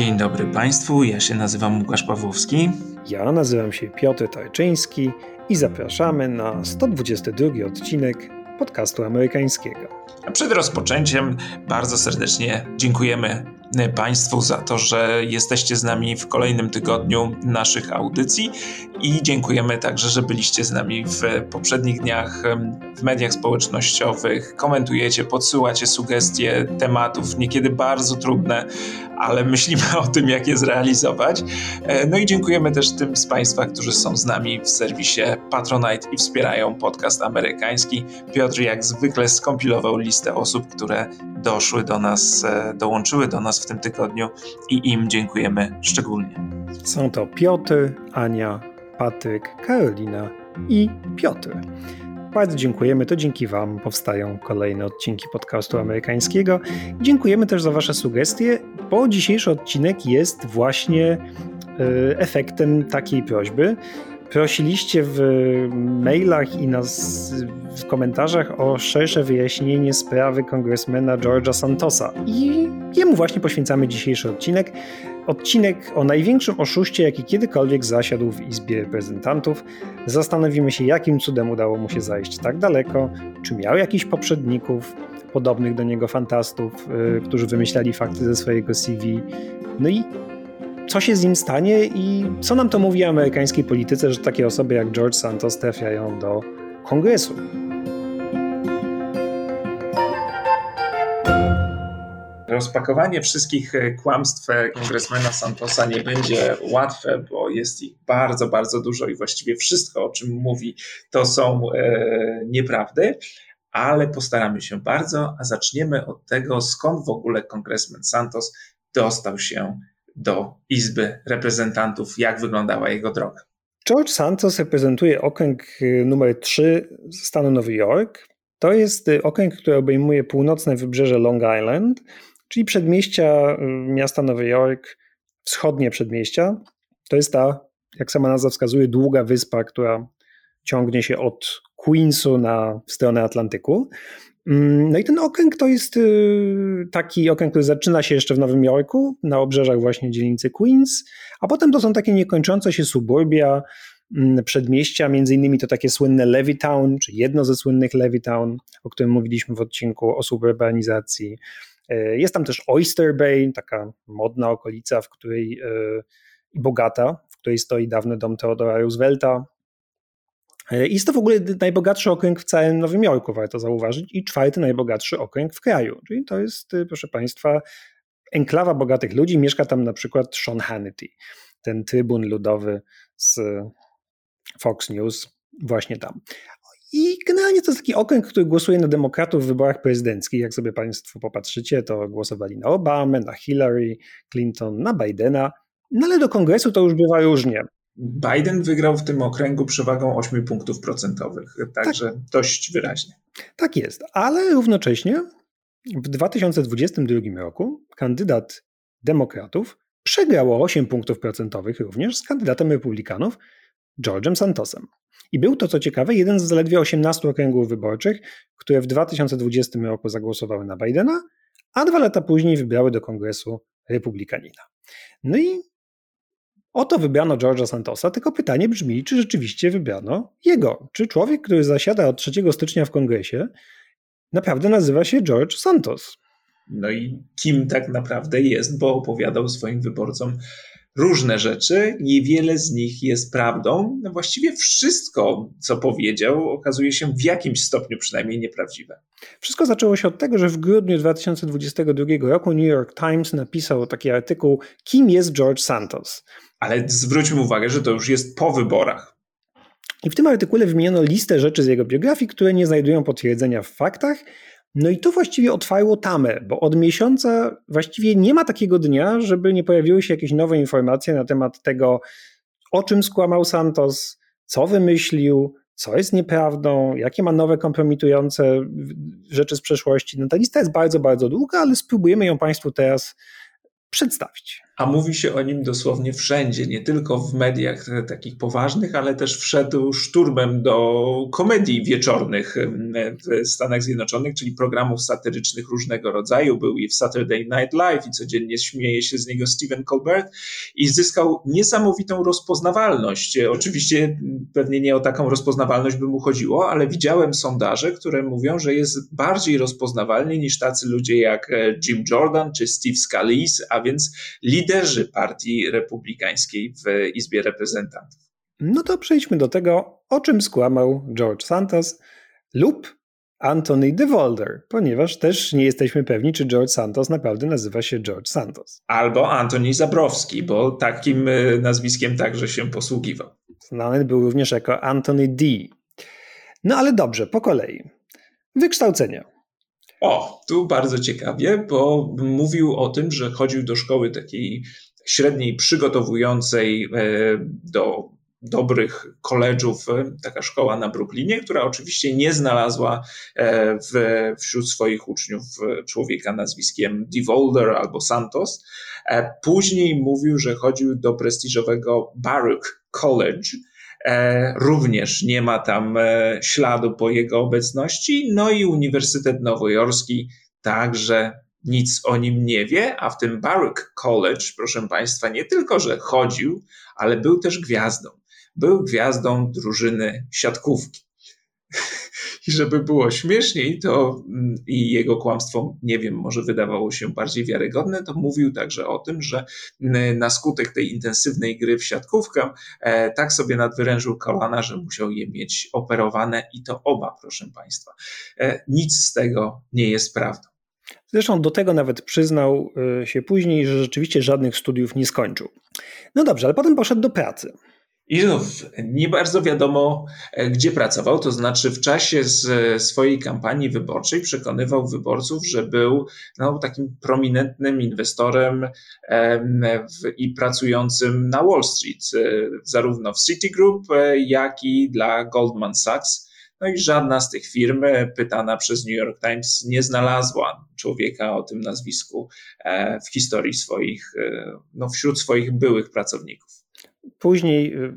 Dzień dobry Państwu, ja się nazywam Łukasz Pawłowski. Ja nazywam się Piotr Tarczyński i zapraszamy na 122 odcinek podcastu amerykańskiego. A przed rozpoczęciem bardzo serdecznie dziękujemy Państwu za to, że jesteście z nami w kolejnym tygodniu naszych audycji i dziękujemy także, że byliście z nami w poprzednich dniach w mediach społecznościowych, komentujecie, podsyłacie sugestie tematów, niekiedy bardzo trudne, ale myślimy o tym, jak je zrealizować. E, no i dziękujemy też tym z Państwa, którzy są z nami w serwisie Patronite i wspierają podcast amerykański. Piotr jak zwykle skompilował listę osób, które doszły do nas, e, dołączyły do nas w tym tygodniu i im dziękujemy szczególnie. Są to Piotr, Ania, Patryk, Karolina i Piotr. Bardzo dziękujemy, to dzięki Wam powstają kolejne odcinki podcastu amerykańskiego. Dziękujemy też za Wasze sugestie, bo dzisiejszy odcinek jest właśnie e, efektem takiej prośby. Prosiliście w mailach i nas w komentarzach o szersze wyjaśnienie sprawy kongresmena George'a Santosa. I jemu właśnie poświęcamy dzisiejszy odcinek. Odcinek o największym oszuście, jaki kiedykolwiek zasiadł w Izbie Reprezentantów. Zastanowimy się, jakim cudem udało mu się zajść tak daleko, czy miał jakichś poprzedników, podobnych do niego fantastów, yy, którzy wymyślali fakty ze swojego CV. No i co się z nim stanie i co nam to mówi o amerykańskiej polityce, że takie osoby jak George Santos trafiają do kongresu. Rozpakowanie wszystkich e, kłamstw e, kongresmena Santosa nie będzie łatwe, bo jest ich bardzo, bardzo dużo i właściwie wszystko, o czym mówi, to są e, nieprawdy, ale postaramy się bardzo, a zaczniemy od tego, skąd w ogóle kongresmen Santos dostał się do Izby Reprezentantów, jak wyglądała jego droga. George Santos reprezentuje okręg y, numer 3 stanu Nowy Jork. To jest y, okręg, który obejmuje północne wybrzeże Long Island, czyli przedmieścia y, miasta Nowy Jork, wschodnie przedmieścia. To jest ta, jak sama nazwa wskazuje, długa wyspa, która ciągnie się od Queensu na stronę Atlantyku. Mm, no i ten okręg to jest y, taki okręg, który zaczyna się jeszcze w Nowym Jorku, na obrzeżach właśnie dzielnicy Queens, a potem to są takie niekończące się suburbia, mm, przedmieścia, między innymi to takie słynne Levittown, czy jedno ze słynnych Levittown, o którym mówiliśmy w odcinku o suburbanizacji. E, jest tam też Oyster Bay, taka modna okolica, w której e, bogata, w której stoi dawny dom Theodora Roosevelta, jest to w ogóle najbogatszy okręg w całym Nowym Jorku, warto zauważyć, i czwarty najbogatszy okręg w kraju. Czyli to jest, e, proszę Państwa, enklawa bogatych ludzi. Mieszka tam na przykład Sean Hannity, ten trybun ludowy z Fox News, właśnie tam. I generalnie to jest taki okręg, który głosuje na demokratów w wyborach prezydenckich. Jak sobie Państwo popatrzycie, to głosowali na Obamę, na Hillary Clinton, na Bidena, no ale do kongresu to już bywa różnie. Biden wygrał w tym okręgu przewagą 8 punktów procentowych, także tak. dość wyraźnie. Tak jest, ale równocześnie w 2022 roku kandydat demokratów przegrał o 8 punktów procentowych również z kandydatem republikanów George'em Santosem. I był to, co ciekawe, jeden z zaledwie 18 okręgów wyborczych, które w 2020 roku zagłosowały na Bidena, a dwa lata później wybrały do kongresu republikanina. No i Oto wybrano George'a Santosa, tylko pytanie brzmi, czy rzeczywiście wybrano jego. Czy człowiek, który zasiada od 3 stycznia w kongresie, naprawdę nazywa się George Santos? No i kim tak naprawdę jest, bo opowiadał swoim wyborcom różne rzeczy, niewiele z nich jest prawdą. No właściwie wszystko, co powiedział, okazuje się w jakimś stopniu przynajmniej nieprawdziwe. Wszystko zaczęło się od tego, że w grudniu 2022 roku New York Times napisał taki artykuł Kim jest George Santos? Ale zwróćmy uwagę, że to już jest po wyborach. I w tym artykule wymieniono listę rzeczy z jego biografii, które nie znajdują potwierdzenia w faktach. No i to właściwie otwarło tamę, bo od miesiąca właściwie nie ma takiego dnia, żeby nie pojawiły się jakieś nowe informacje na temat tego, o czym skłamał Santos, co wymyślił, co jest nieprawdą, jakie ma nowe kompromitujące rzeczy z przeszłości. No ta lista jest bardzo, bardzo długa, ale spróbujemy ją Państwu teraz przedstawić. A mówi się o nim dosłownie wszędzie, nie tylko w mediach takich poważnych, ale też wszedł szturmem do komedii wieczornych w Stanach Zjednoczonych, czyli programów satyrycznych różnego rodzaju. Był i w Saturday Night Live i codziennie śmieje się z niego Stephen Colbert i zyskał niesamowitą rozpoznawalność. Oczywiście pewnie nie o taką rozpoznawalność by mu chodziło, ale widziałem sondaże, które mówią, że jest bardziej rozpoznawalny niż tacy ludzie jak e, Jim Jordan czy Steve Scalise, a więc liderzy partii republikańskiej w Izbie Reprezentantów. No to przejdźmy do tego, o czym skłamał George Santos lub Anthony DeVolder, ponieważ też nie jesteśmy pewni, czy George Santos naprawdę nazywa się George Santos. Albo Antoni Zabrowski, bo takim e, nazwiskiem także się posługiwał. Znany był również jako Anthony D. No ale dobrze, po kolei. Wykształcenia. O, tu bardzo ciekawie, bo mówił o tym, że chodził do szkoły takiej średniej, przygotowującej e, do dobrych koledżów, e, taka szkoła na Brooklynie, która oczywiście nie znalazła e, w, wśród swoich uczniów człowieka nazwiskiem DeVolder albo Santos. Później mówił, że chodził do prestiżowego Baruch College, również nie ma tam e, śladu po jego obecności. No i Uniwersytet Nowojorski także nic o nim nie wie, a w tym Baruch College, proszę Państwa, nie tylko, że chodził, ale był też gwiazdą. Był gwiazdą drużyny siatkówki. I żeby było śmieszniej, to mm, i jego kłamstwo, nie wiem, może wydawało się bardziej wiarygodne, to mówił także o tym, że mm, na skutek tej intensywnej gry w siatkówkę e, tak sobie nadwyrężył kolana, że musiał je mieć operowane i to oba, proszę Państwa. E, nic z tego nie jest prawdą. Zresztą do tego nawet przyznał e, się później, że rzeczywiście żadnych studiów nie skończył. No dobrze, ale potem poszedł do pracy. I znów nie bardzo wiadomo, e, gdzie pracował, to znaczy w czasie swojej kampanii wyborczej przekonywał wyborców, że był no, takim prominentnym inwestorem w, i pracującym na Wall Street, e, zarówno w Citigroup, e, jak i dla Goldman Sachs. No i żadna z tych firm, pytana przez New York Times, nie znalazła człowieka o tym nazwisku w historii swoich, no wśród swoich byłych pracowników. Później y,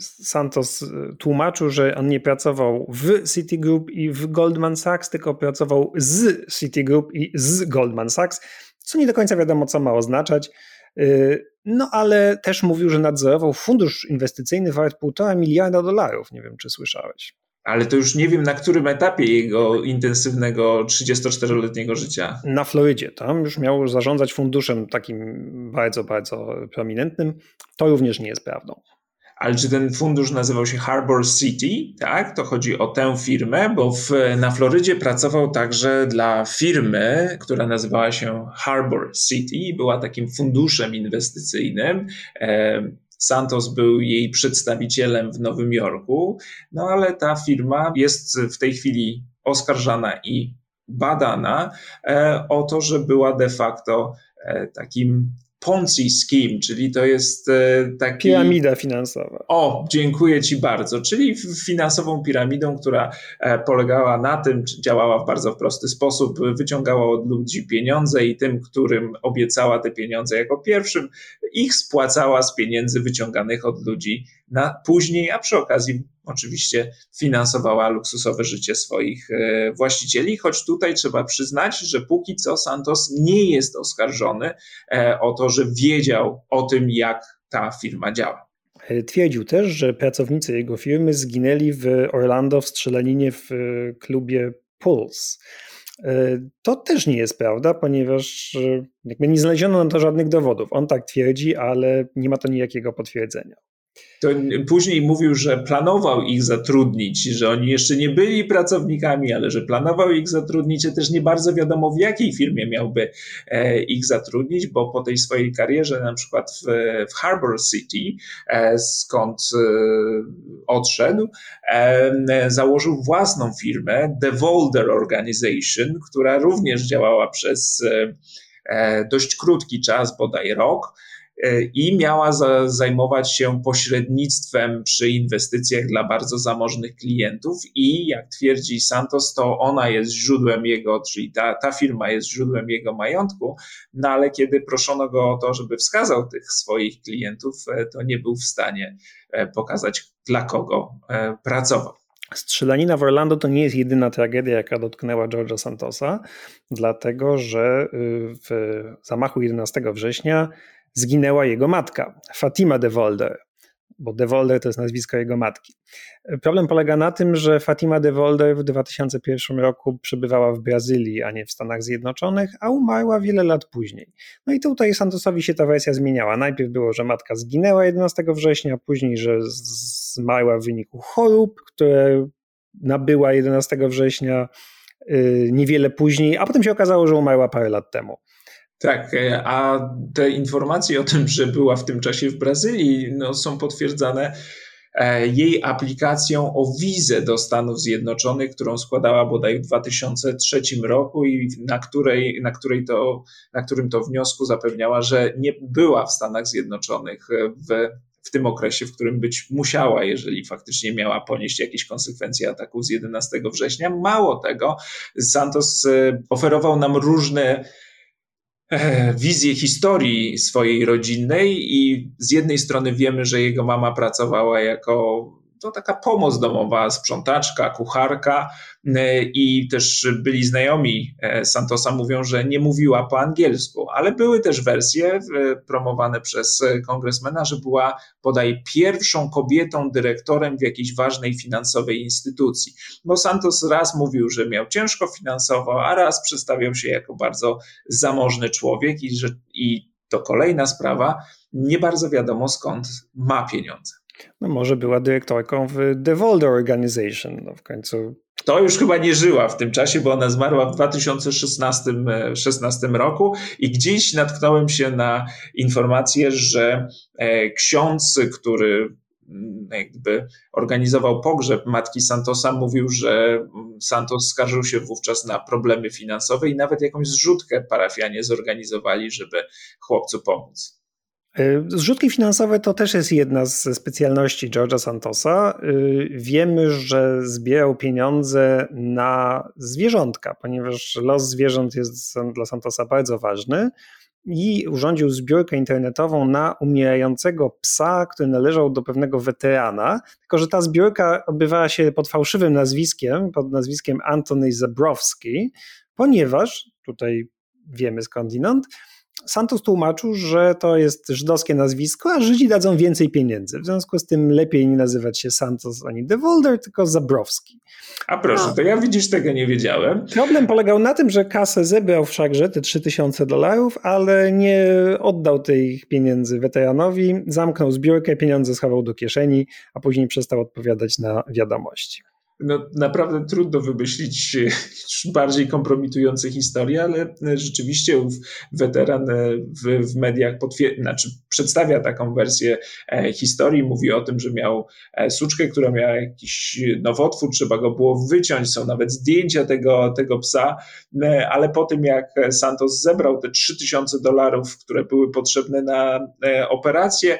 Santos y, tłumaczył, że on nie pracował w Citigroup i w Goldman Sachs, tylko pracował z Citigroup i z Goldman Sachs, co nie do końca wiadomo, co ma oznaczać. Y, no ale też mówił, że nadzorował fundusz inwestycyjny wart 1,5 miliarda dolarów. Nie wiem, czy słyszałeś ale to już nie wiem na którym etapie jego intensywnego 34-letniego życia. Na Florydzie. Tam już miał zarządzać funduszem takim bardzo, bardzo prominentnym. To również nie jest prawdą. Ale czy ten fundusz nazywał się Harbor City? Tak, to chodzi o tę firmę, bo w, na Florydzie pracował także dla firmy, która nazywała się Harbor City, była takim funduszem inwestycyjnym. E, Santos był jej przedstawicielem w Nowym Jorku, no ale ta firma jest w tej chwili oskarżana i badana e, o to, że była de facto e, takim Ponzi scheme, czyli to jest e, taki... Piramida finansowa. O, dziękuję Ci bardzo. Czyli finansową piramidą, która e, polegała na tym, działała w bardzo prosty sposób, wyciągała od ludzi pieniądze i tym, którym obiecała te pieniądze jako pierwszym, ich spłacała z pieniędzy wyciąganych od ludzi na później, a przy okazji oczywiście finansowała luksusowe życie swoich e, właścicieli, choć tutaj trzeba przyznać, że póki co Santos nie jest oskarżony e, o to, że wiedział o tym, jak ta firma działa. E, twierdził też, że pracownicy jego firmy zginęli w Orlando w strzelaninie w klubie Pulse. To też nie jest prawda, ponieważ jakby nie znaleziono na to żadnych dowodów. On tak twierdzi, ale nie ma to nijakiego potwierdzenia to później mówił, że planował ich zatrudnić, że oni jeszcze nie byli pracownikami, ale że planował ich zatrudnić, a też nie bardzo wiadomo w jakiej firmie miałby e, ich zatrudnić, bo po tej swojej karierze na przykład w, w Harbor City, e, skąd e, odszedł, założył własną firmę, The Volder Organization, która również działała przez dość krótki czas, bodaj rok, i miała za, zajmować się pośrednictwem przy inwestycjach dla bardzo zamożnych klientów i jak twierdzi Santos, to ona jest źródłem jego, czyli ta, ta firma jest źródłem jego majątku, no ale kiedy proszono go o to, żeby wskazał tych swoich klientów, e, to nie był w stanie pokazać dla kogo pracował. Strzelanina w Orlando to nie jest jedyna tragedia, jaka dotknęła George'a Santosa, dlatego że y, w zamachu 11 września zginęła jego matka, Fatima de Volder bo De Volder to jest nazwisko jego matki. Problem polega na tym, że Fatima De Volder w 2001 roku przebywała w Brazylii, a nie w Stanach Zjednoczonych, a umarła wiele lat później. No i tutaj Santosowi się ta wersja zmieniała. Najpierw było, że matka zginęła 11 września, później, że zmarła w wyniku chorób, które nabyła 11 września y, niewiele później, a potem się okazało, że umarła parę lat temu. Tak, e, a te informacje o tym, że była w tym czasie w Brazylii, no, są potwierdzane e, jej aplikacją o wizę do Stanów Zjednoczonych, którą składała bodaj w 2003 roku i na, której, na, której to, na którym to wniosku zapewniała, że nie była w Stanach Zjednoczonych w, w tym okresie, w którym być musiała, jeżeli faktycznie miała ponieść jakieś konsekwencje ataku z 11 września. Mało tego, Santos e, oferował nam różne E, wizję historii swojej rodzinnej i z jednej strony wiemy, że jego mama pracowała jako to taka pomoc domowa, sprzątaczka, kucharka e, i też byli znajomi e, Santosa mówią, że nie mówiła po angielsku, ale były też wersje e, promowane przez kongresmena, że była bodaj pierwszą kobietą dyrektorem w jakiejś ważnej finansowej instytucji. Bo Santos raz mówił, że miał ciężko finansowo, a raz przedstawiał się jako bardzo zamożny człowiek i że i to kolejna sprawa, nie bardzo wiadomo skąd ma pieniądze. No może była dyrektorką w The Volder Organization, no w końcu. To już chyba nie żyła w tym czasie, bo ona zmarła w 2016 16 roku i gdzieś natknąłem się na informację, że e, ksiądz, który mm, jakby organizował pogrzeb matki Santosa, mówił, że mm, Santos skarżył się wówczas na problemy finansowe i nawet jakąś zrzutkę parafianie zorganizowali, żeby chłopcu pomóc. Y, zrzutki finansowe to też jest jedna z specjalności George'a Santosa. Y, wiemy, że zbierał pieniądze na zwierzątka, ponieważ los zwierząt jest dla Santosa bardzo ważny i urządził zbiórkę internetową na umierającego psa, który należał do pewnego weterana. Tylko, że ta zbiórka odbywała się pod fałszywym nazwiskiem, pod nazwiskiem Antony Zabrowski, ponieważ tutaj wiemy skądinąd, Santos tłumaczył, że to jest żydowskie nazwisko, a Żydzi dadzą więcej pieniędzy. W związku z tym lepiej nie nazywać się Santos ani De Volder, tylko Zabrowski. A proszę, no. to ja widzisz, tego nie wiedziałem. Problem polegał na tym, że kasę zebrał wszakże te 3000 dolarów, ale nie oddał tych pieniędzy weteranowi, zamknął zbiórkę, pieniądze schował do kieszeni, a później przestał odpowiadać na wiadomości no, naprawdę trudno wymyślić bardziej kompromitujące historie, ale rzeczywiście weteran e, w, w mediach znaczy przedstawia taką wersję e, historii. Mówi o tym, że miał e, suczkę, która miała jakiś nowotwór, trzeba go było wyciąć. Są nawet zdjęcia tego, tego psa, ale po tym jak Santos zebrał te 3000 dolarów, które były potrzebne na operację,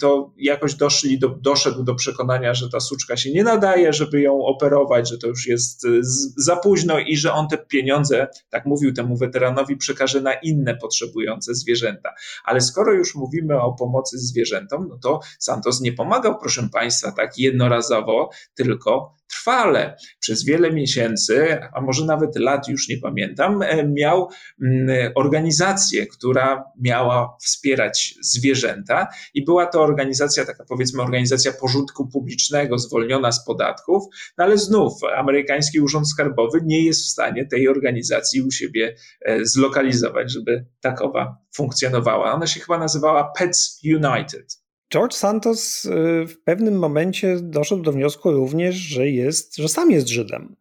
to jakoś doszli do, doszedł do przekonania, że ta suczka się nie nadaje, żeby ją operować, że to już jest y, za późno i że on te pieniądze, tak mówił temu weteranowi, przekaże na inne potrzebujące zwierzęta. Ale skoro już mówimy o pomocy zwierzętom, no to Santos nie pomagał, proszę Państwa, tak jednorazowo, tylko trwale przez wiele miesięcy, a może nawet lat, już nie pamiętam, e, miał mm, organizację, która miała wspierać zwierzęta i była to organizacja, taka powiedzmy organizacja pożytku publicznego, zwolniona z podatków, no ale znów amerykański Urząd Skarbowy nie jest w stanie tej organizacji u siebie e, zlokalizować, żeby takowa funkcjonowała. Ona się chyba nazywała Pets United. George Santos y, w pewnym momencie doszedł do wniosku również, że, jest, że sam jest Żydem.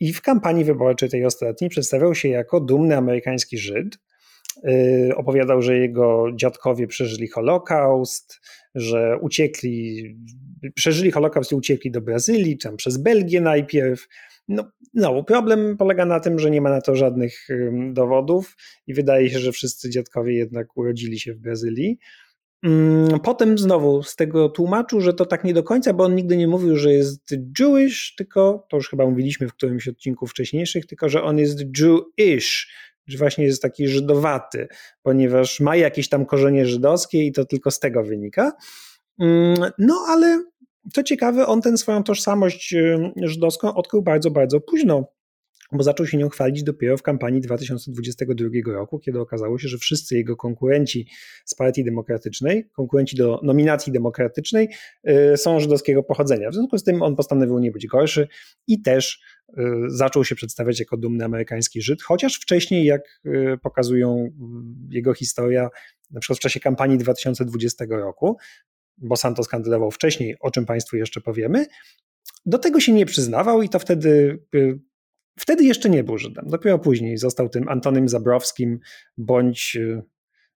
I w kampanii wyborczej tej ostatniej przedstawiał się jako dumny amerykański Żyd. Y, opowiadał, że jego dziadkowie przeżyli Holokaust, że uciekli, przeżyli Holokaust i uciekli do Brazylii, tam przez Belgię najpierw. No, no, problem polega na tym, że nie ma na to żadnych dowodów i wydaje się, że wszyscy dziadkowie jednak urodzili się w Brazylii. Mm, potem znowu z tego tłumaczył, że to tak nie do końca, bo on nigdy nie mówił, że jest Jewish, tylko, to już chyba mówiliśmy w którymś odcinku wcześniejszych, tylko że on jest Jewish, że właśnie jest taki żydowaty, ponieważ ma jakieś tam korzenie żydowskie i to tylko z tego wynika. Mm, no ale co ciekawe, on tę swoją tożsamość żydowską odkrył bardzo, bardzo późno bo zaczął się nią chwalić dopiero w kampanii 2022 roku, kiedy okazało się, że wszyscy jego konkurenci z Partii Demokratycznej, konkurenci do nominacji demokratycznej y, są żydowskiego pochodzenia. W związku z tym on postanowił nie być gorszy i też y, zaczął się przedstawiać jako dumny amerykański Żyd, chociaż wcześniej, jak y, pokazują jego historia, na przykład w czasie kampanii 2020 roku, bo Santos kandydował wcześniej, o czym Państwu jeszcze powiemy, do tego się nie przyznawał i to wtedy Wtedy jeszcze nie był Żydem. Dopiero później został tym Antonym Zabrowskim bądź y,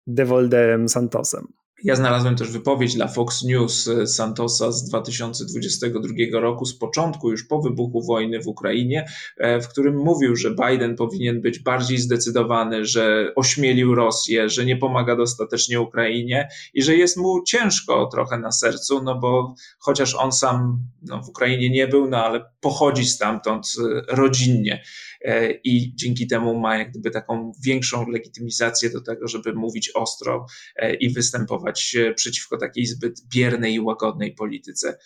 Devolderem Santosem. Ja znalazłem też wypowiedź dla Fox News e, Santosa z 2022 roku, z początku, już po wybuchu wojny w Ukrainie, e, w którym mówił, że Biden powinien być bardziej zdecydowany, że ośmielił Rosję, że nie pomaga dostatecznie Ukrainie i że jest mu ciężko trochę na sercu, no bo chociaż on sam no, w Ukrainie nie był, no ale pochodzi stamtąd e, rodzinnie. E, i dzięki temu ma jak gdyby taką większą legitymizację do tego, żeby mówić ostro e, i występować przeciwko takiej zbyt biernej i łagodnej polityce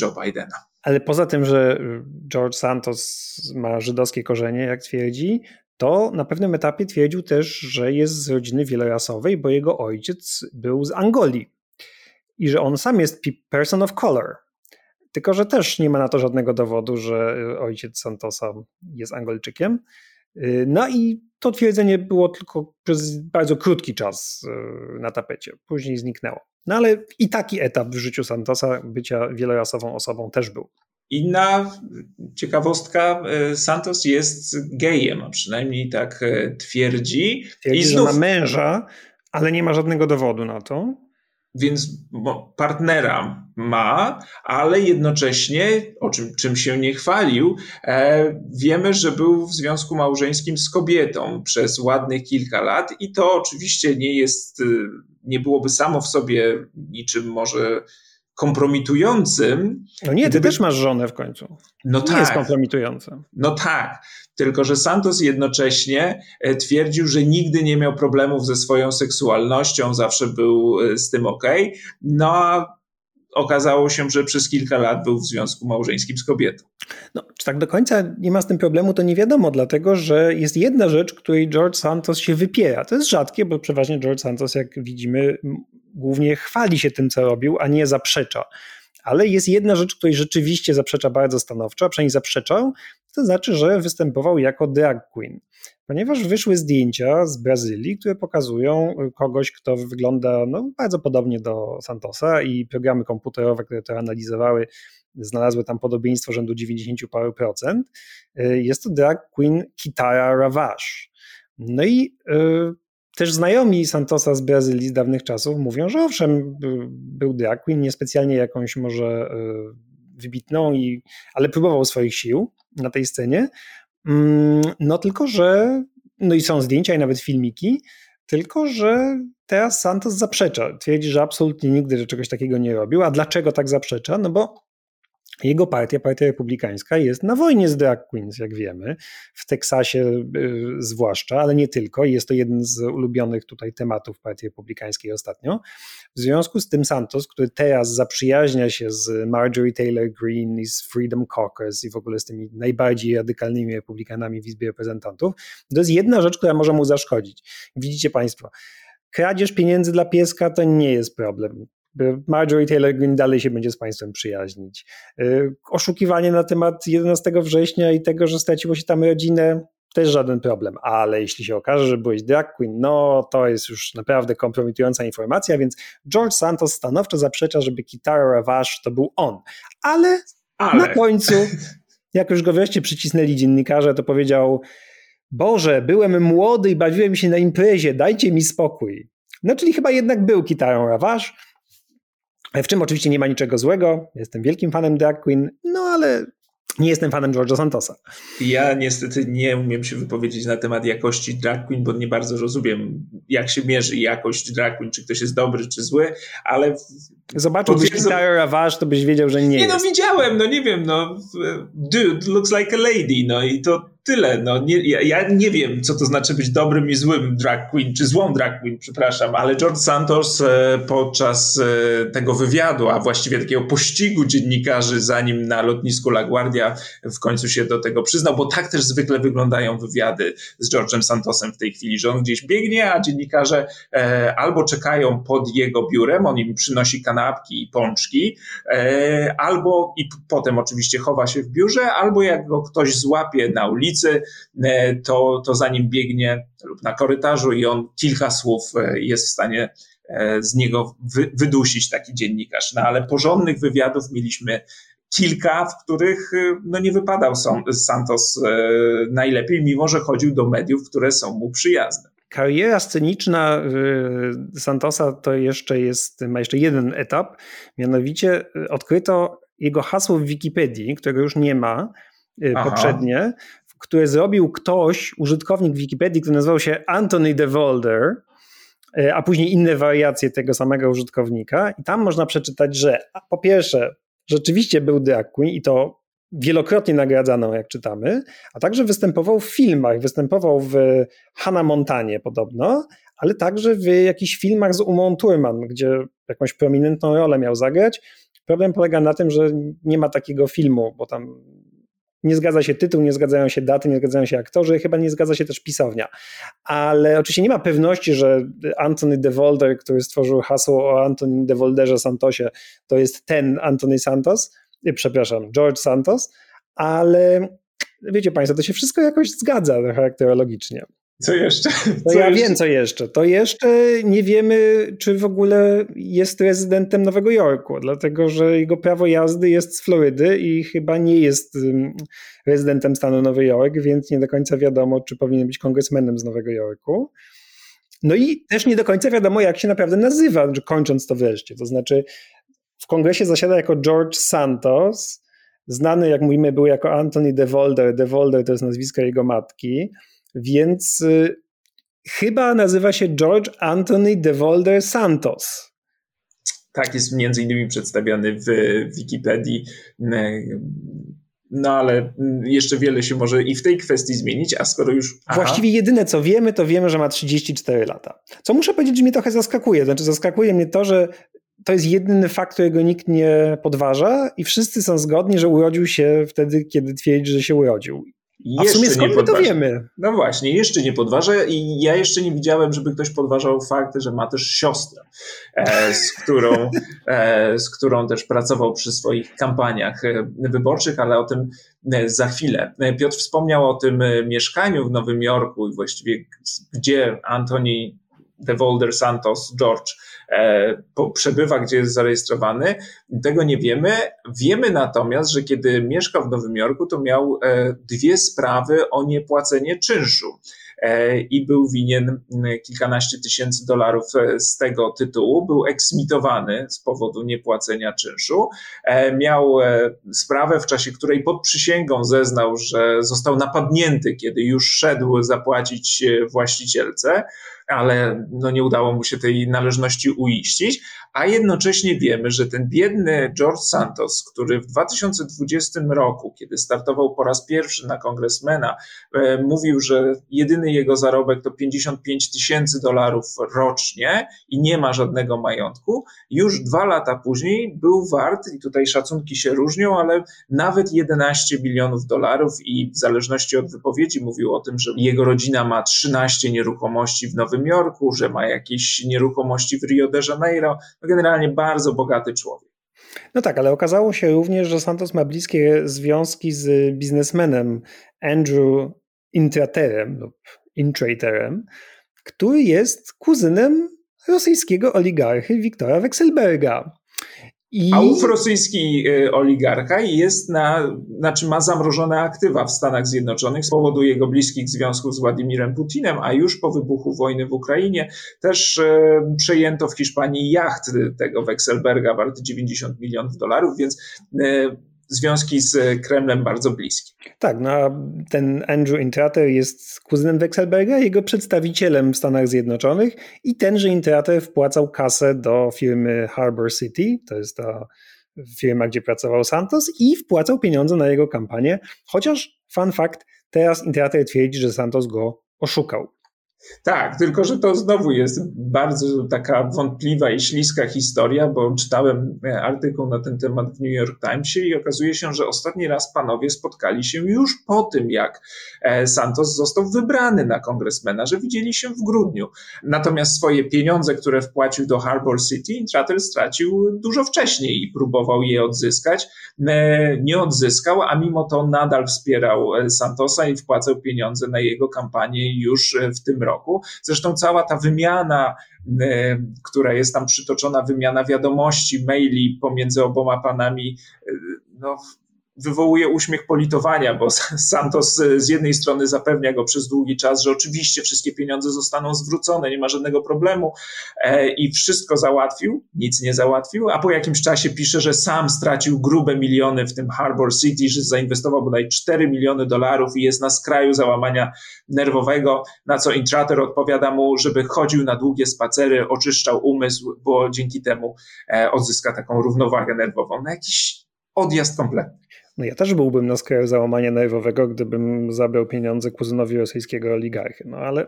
Joe Bidena. Ale poza tym, że George Santos ma żydowskie korzenie, jak twierdzi, to na pewnym etapie twierdził też, że jest z rodziny wielorasowej, bo jego ojciec był z Angolii i że on sam jest person of color. Tylko, że też nie ma na to żadnego dowodu, że y, ojciec Santosa jest Angolczykiem. Y, no i to twierdzenie było tylko przez bardzo krótki czas y, na tapecie. Później zniknęło. No ale i taki etap w życiu Santosa, bycia wielorasową osobą, też był. Inna ciekawostka, Santos jest gejem, a przynajmniej tak twierdzi. Twierdzi, I znów... że ma męża, ale nie ma żadnego dowodu na to więc partnera ma, ale jednocześnie, o czym, czym się nie chwalił, e, wiemy, że był w związku małżeńskim z kobietą przez ładnych kilka lat i to oczywiście nie jest, y, nie byłoby samo w sobie niczym może kompromitującym. No nie, ty gdyby... też masz żonę w końcu. No to tak. nie jest tak. kompromitujące. No tak, tylko że Santos jednocześnie e, twierdził, że nigdy nie miał problemów ze swoją seksualnością, zawsze był e, z tym ok. No a okazało się, że przez kilka lat był w związku małżeńskim z kobietą. No, czy tak do końca nie ma z tym problemu, to nie wiadomo, dlatego że jest jedna rzecz, której George Santos się wypiera. To jest rzadkie, bo przeważnie George Santos, jak widzimy, głównie chwali się tym, co robił, a nie zaprzecza. Ale jest jedna rzecz, której rzeczywiście zaprzecza bardzo stanowczo, a przynajmniej zaprzeczał, to znaczy, że występował jako drag queen. Ponieważ wyszły zdjęcia z Brazylii, które pokazują kogoś, kto wygląda no, bardzo podobnie do Santosa i programy komputerowe, które to analizowały, znalazły tam podobieństwo rzędu 90 paru procent. Jest to drag queen Kitara Ravage. No i yy, też znajomi Santosa z Brazylii z dawnych czasów mówią, że owszem, był drag queen, niespecjalnie jakąś może e, wybitną, i, ale próbował swoich sił na tej scenie. Mm, no tylko, że no i są zdjęcia i nawet filmiki, tylko, że teraz Santos zaprzecza. Twierdzi, że absolutnie nigdy że czegoś takiego nie robił. A dlaczego tak zaprzecza? No bo jego partia, Partia Republikańska, jest na wojnie z drag queens, jak wiemy, w Teksasie y, zwłaszcza, ale nie tylko. Jest to jeden z ulubionych tutaj tematów Partii Republikańskiej ostatnio. W związku z tym Santos, który teraz zaprzyjaźnia się z Marjorie Taylor Greene i z Freedom Caucus i w ogóle z tymi najbardziej radykalnymi republikanami w Izbie Reprezentantów, to jest jedna rzecz, która może mu zaszkodzić. Widzicie Państwo, kradzież pieniędzy dla pieska to nie jest problem. Marjorie Taylor Greene dalej się będzie z państwem przyjaźnić. Y, oszukiwanie na temat 11 września i tego, że straciło się tam rodzinę, też żaden problem, ale jeśli się okaże, że byłeś drag queen, no to jest już naprawdę kompromitująca informacja, więc George Santos stanowczo zaprzecza, żeby Kitara Ravage to był on. Ale, ale, na końcu, jak już go wreszcie przycisnęli dziennikarze, to powiedział Boże, byłem młody i bawiłem się na imprezie, dajcie mi spokój. No czyli chyba jednak był Kitarą Ravage, w czym oczywiście nie ma niczego złego. Jestem wielkim fanem drag queen, no ale nie jestem fanem George'a Santosa. Ja niestety nie umiem się wypowiedzieć na temat jakości drag queen, bo nie bardzo rozumiem, jak się mierzy jakość drag queen, czy ktoś jest dobry, czy zły, ale... Zobaczyłbyś Tara Ravage, to byś wiedział, że nie, nie Nie no, widziałem, no nie wiem, no dude looks like a lady, no i to tyle. No, nie, ja, ja, nie wiem, co to znaczy być dobrym i złym drag queen, czy złą drag queen, przepraszam, ale George Santos e, podczas e, tego wywiadu, a właściwie takiego pościgu dziennikarzy, zanim na lotnisku LaGuardia w końcu się do tego przyznał, bo tak też zwykle wyglądają wywiady z George'em Santosem w tej chwili, że on gdzieś biegnie, a dziennikarze e, albo czekają pod jego biurem, on im przynosi kanapki i pączki, e, albo i potem oczywiście chowa się w biurze, albo jak go ktoś złapie na ulicy, ulicy, e, to, to za nim biegnie lub na korytarzu i on kilka słów e, jest w stanie e, z niego wy, wydusić taki dziennikarz. No ale porządnych wywiadów mieliśmy kilka, w których no, nie wypadał Santos najlepiej, mimo że chodził do mediów, które są mu przyjazne. Kariera sceniczna Santosa to jeszcze jest, ma jeszcze jeden etap, mianowicie odkryto jego hasło w Wikipedii, którego już nie ma Aha. Które zrobił ktoś, użytkownik Wikipedii, który nazywał się Anthony DeVolder, e, a później inne wariacje tego samego użytkownika. I tam można przeczytać, że po pierwsze, rzeczywiście był drag queen i to wielokrotnie nagradzaną, jak czytamy, a także występował w filmach. Występował w Hannah Montanie podobno, ale także w jakichś filmach z Umą Thurman, gdzie jakąś prominentną rolę miał zagrać. Problem polega na tym, że nie ma takiego filmu, bo tam nie zgadza się tytuł, nie zgadzają się daty, nie zgadzają się aktorzy, chyba nie zgadza się też pisownia. Ale oczywiście nie ma pewności, że Anthony DeVolder, który stworzył hasło o Anthony DeVolderze Santosie, to jest ten Anthony Santos, przepraszam, George Santos, ale wiecie Państwo, to się wszystko jakoś zgadza charakterologicznie. Co jeszcze? Co ja jeszcze? wiem, co jeszcze. To jeszcze nie wiemy, czy w ogóle jest rezydentem Nowego Jorku, dlatego że jego prawo jazdy jest z Florydy i chyba nie jest rezydentem stanu Nowy Jork, więc nie do końca wiadomo, czy powinien być kongresmenem z Nowego Jorku. No i też nie do końca wiadomo, jak się naprawdę nazywa, kończąc to wreszcie. To znaczy, w kongresie zasiada jako George Santos, znany, jak mówimy, był jako Anthony DeVolder. DeVolder to jest nazwisko jego matki więc y, chyba nazywa się George Anthony DeVolder Santos. Tak jest między innymi przedstawiony w Wikipedii. No ale jeszcze wiele się może i w tej kwestii zmienić, a skoro już. Aha. Właściwie jedyne co wiemy, to wiemy, że ma 34 lata. Co muszę powiedzieć, że mnie trochę zaskakuje. Znaczy, zaskakuje mnie to, że to jest jedyny fakt, którego nikt nie podważa, i wszyscy są zgodni, że urodził się wtedy, kiedy twierdzi, że się urodził. A w sumie skąd my to wiemy? No właśnie, jeszcze nie podważę i ja jeszcze nie widziałem, żeby ktoś podważał fakt, że ma też siostrę, e, z, którą, e, z którą też pracował przy swoich kampaniach e, wyborczych, ale o tym za chwilę. Piotr wspomniał o tym mieszkaniu w Nowym Jorku i właściwie gdzie Antoni DeVolder Santos, George, przebywa, gdzie jest zarejestrowany. Tego nie wiemy. Wiemy natomiast, że kiedy mieszkał w Nowym Jorku, to miał e, dwie sprawy o niepłacenie czynszu e, i był winien kilkanaście tysięcy dolarów z tego tytułu. Był eksmitowany z powodu niepłacenia czynszu. Miał sprawę, w czasie której pod przysięgą zeznał, że został napadnięty, kiedy już szedł zapłacić właścicielce ale no nie udało mu się tej należności uiścić, a jednocześnie wiemy, że ten biedny George Santos, który w 2020 roku, kiedy startował po raz pierwszy na kongresmena, e, mówił, że jedyny jego zarobek to 55 tysięcy dolarów rocznie i nie ma żadnego majątku, już dwa lata później był wart, i tutaj szacunki się różnią, ale nawet 11 milionów dolarów i w zależności od wypowiedzi mówił o tym, że jego rodzina ma 13 nieruchomości w Nowym Nowym Jorku, że ma jakieś nieruchomości w Rio de Janeiro. No generalnie bardzo bogaty człowiek. No tak, ale okazało się również, że Santos ma bliskie związki z biznesmenem Andrew Intraterem lub Intraterem, który jest kuzynem rosyjskiego oligarchy Wiktora Wekselberga. I... A ów rosyjski y, oligarcha jest na, znaczy ma zamrożone aktywa w Stanach Zjednoczonych z powodu jego bliskich związków z Władimirem Putinem, a już po wybuchu wojny w Ukrainie też e, przejęto w Hiszpanii jacht tego Wekselberga warty 90 milionów dolarów, więc e, związki z Kremlem bardzo bliskie. Tak, no ten Andrew Intrater jest kuzynem Wexelberga, jego przedstawicielem w Stanach Zjednoczonych i tenże Intrater wpłacał kasę do firmy Harbor City, to jest ta firma, gdzie pracował Santos i wpłacał pieniądze na jego kampanię, chociaż fun fact, teraz Intrater twierdzi, że Santos go oszukał. Tak, tylko że to znowu jest bardzo taka wątpliwa i śliska historia, bo czytałem e, artykuł na ten temat w New York Timesie i okazuje się, że ostatni raz panowie spotkali się już po tym, jak e, Santos został wybrany na kongresmena, że widzieli się w grudniu. Natomiast swoje pieniądze, które wpłacił do Harbor City, Intratel stracił dużo wcześniej i próbował je odzyskać. E, nie odzyskał, a mimo to nadal wspierał Santosa i wpłacał pieniądze na jego kampanię już w tym roku roku. Zresztą cała ta wymiana, która jest tam przytoczona, wymiana wiadomości, maili pomiędzy oboma panami, no, wywołuje uśmiech politowania, bo Santos z jednej strony zapewnia go przez długi czas, że oczywiście wszystkie pieniądze zostaną zwrócone, nie ma żadnego problemu e, i wszystko załatwił, nic nie załatwił, a po jakimś czasie pisze, że sam stracił grube miliony w tym Harbor City, że zainwestował bodaj 4 miliony dolarów i jest na skraju załamania nerwowego, na co Intrater odpowiada mu, żeby chodził na długie spacery, oczyszczał umysł, bo dzięki temu e, odzyska taką równowagę nerwową. No jakiś odjazd kompletny. No ja też byłbym na skraju załamania nerwowego, gdybym zabrał pieniądze kuzynowi rosyjskiego oligarchy, no ale...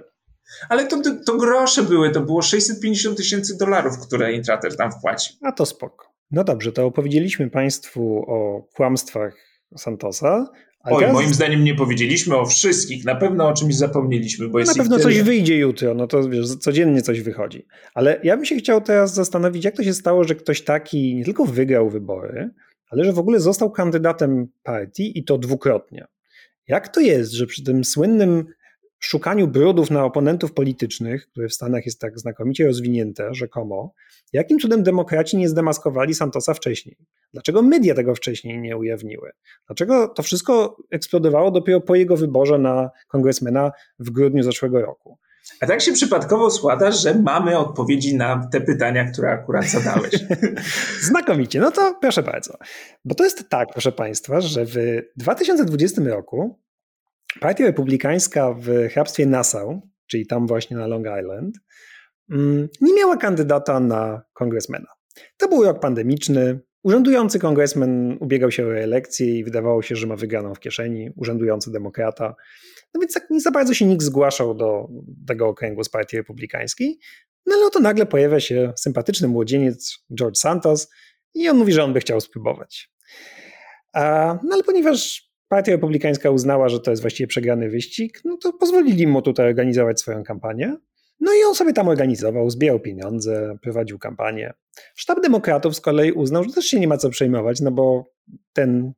Ale to, to, grosze były, to było 650 tysięcy dolarów, które Intrater tam wpłacił. A to spoko. No dobrze, to opowiedzieliśmy Państwu o kłamstwach Santosa. Oj, teraz... moim zdaniem nie powiedzieliśmy o wszystkich, na pewno o czymś zapomnieliśmy, bo jest Na pewno coś wyjdzie jutro, no to wiesz, codziennie coś wychodzi. Ale ja bym się chciał teraz zastanowić, jak to się stało, że ktoś taki nie tylko wygrał wybory, ale że w ogóle został kandydatem partii i to dwukrotnie. Jak to jest, że przy tym słynnym szukaniu brudów na oponentów politycznych, które w Stanach jest tak znakomicie rozwinięte, rzekomo, jakim cudem demokraci nie zdemaskowali Santosa wcześniej? Dlaczego media tego wcześniej nie ujawniły? Dlaczego to wszystko eksplodowało dopiero po jego wyborze na kongresmena w grudniu zeszłego roku? A tak się przypadkowo składa, że mamy odpowiedzi na te pytania, które akurat zadałeś. Znakomicie, no to proszę bardzo. Bo to jest tak, proszę Państwa, że w 2020 roku Partia Republikańska w hrabstwie Nassau, czyli tam właśnie na Long Island, mm, nie miała kandydata na kongresmena. To był rok pandemiczny. Urzędujący kongresmen ubiegał się o reelekcję i wydawało się, że ma wygraną w kieszeni. Urzędujący demokrata no więc tak nie za bardzo się nikt zgłaszał do tego okręgu z partii republikańskiej. No ale oto nagle pojawia się sympatyczny młodzieniec George Santos i on mówi, że on by chciał spróbować. A, no ale ponieważ partia republikańska uznała, że to jest właściwie przegrany wyścig, no to pozwolili mu tutaj organizować swoją kampanię. No i on sobie tam organizował, zbierał pieniądze, prowadził kampanię. Sztab demokratów z kolei uznał, że też się nie ma co przejmować, no bo ten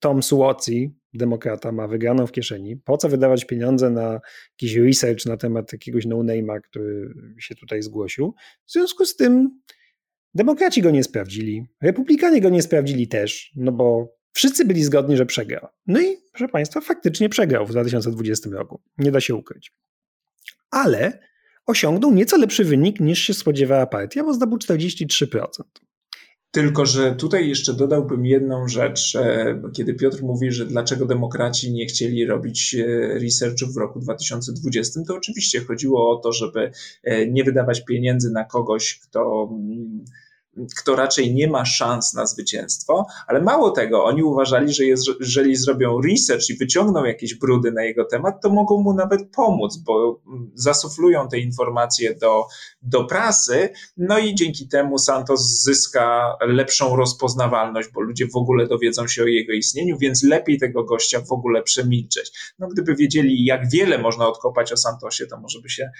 Tom Suozzi, demokrata ma wygraną w kieszeni, po co wydawać pieniądze na jakiś research na temat jakiegoś no-name'a, który się tutaj zgłosił. W związku z tym demokraci go nie sprawdzili, republikanie go nie sprawdzili też, no bo wszyscy byli zgodni, że przegrał. No i proszę Państwa, faktycznie przegrał w 2020 roku. Nie da się ukryć. Ale osiągnął nieco lepszy wynik niż się spodziewała partia, bo zdobył 43%. Tylko, że tutaj jeszcze dodałbym jedną rzecz, e, kiedy Piotr mówi, że dlaczego demokraci nie chcieli robić e, researchu w roku 2020, to oczywiście chodziło o to, żeby e, nie wydawać pieniędzy na kogoś, kto mm, kto raczej nie ma szans na zwycięstwo, ale mało tego, oni uważali, że jeżeli zrobią research i wyciągną jakieś brudy na jego temat, to mogą mu nawet pomóc, bo mm, zasuflują te informacje do, do prasy, no i dzięki temu Santos zyska lepszą rozpoznawalność, bo ludzie w ogóle dowiedzą się o jego istnieniu, więc lepiej tego gościa w ogóle przemilczeć. No gdyby wiedzieli, jak wiele można odkopać o Santosie, to może by się,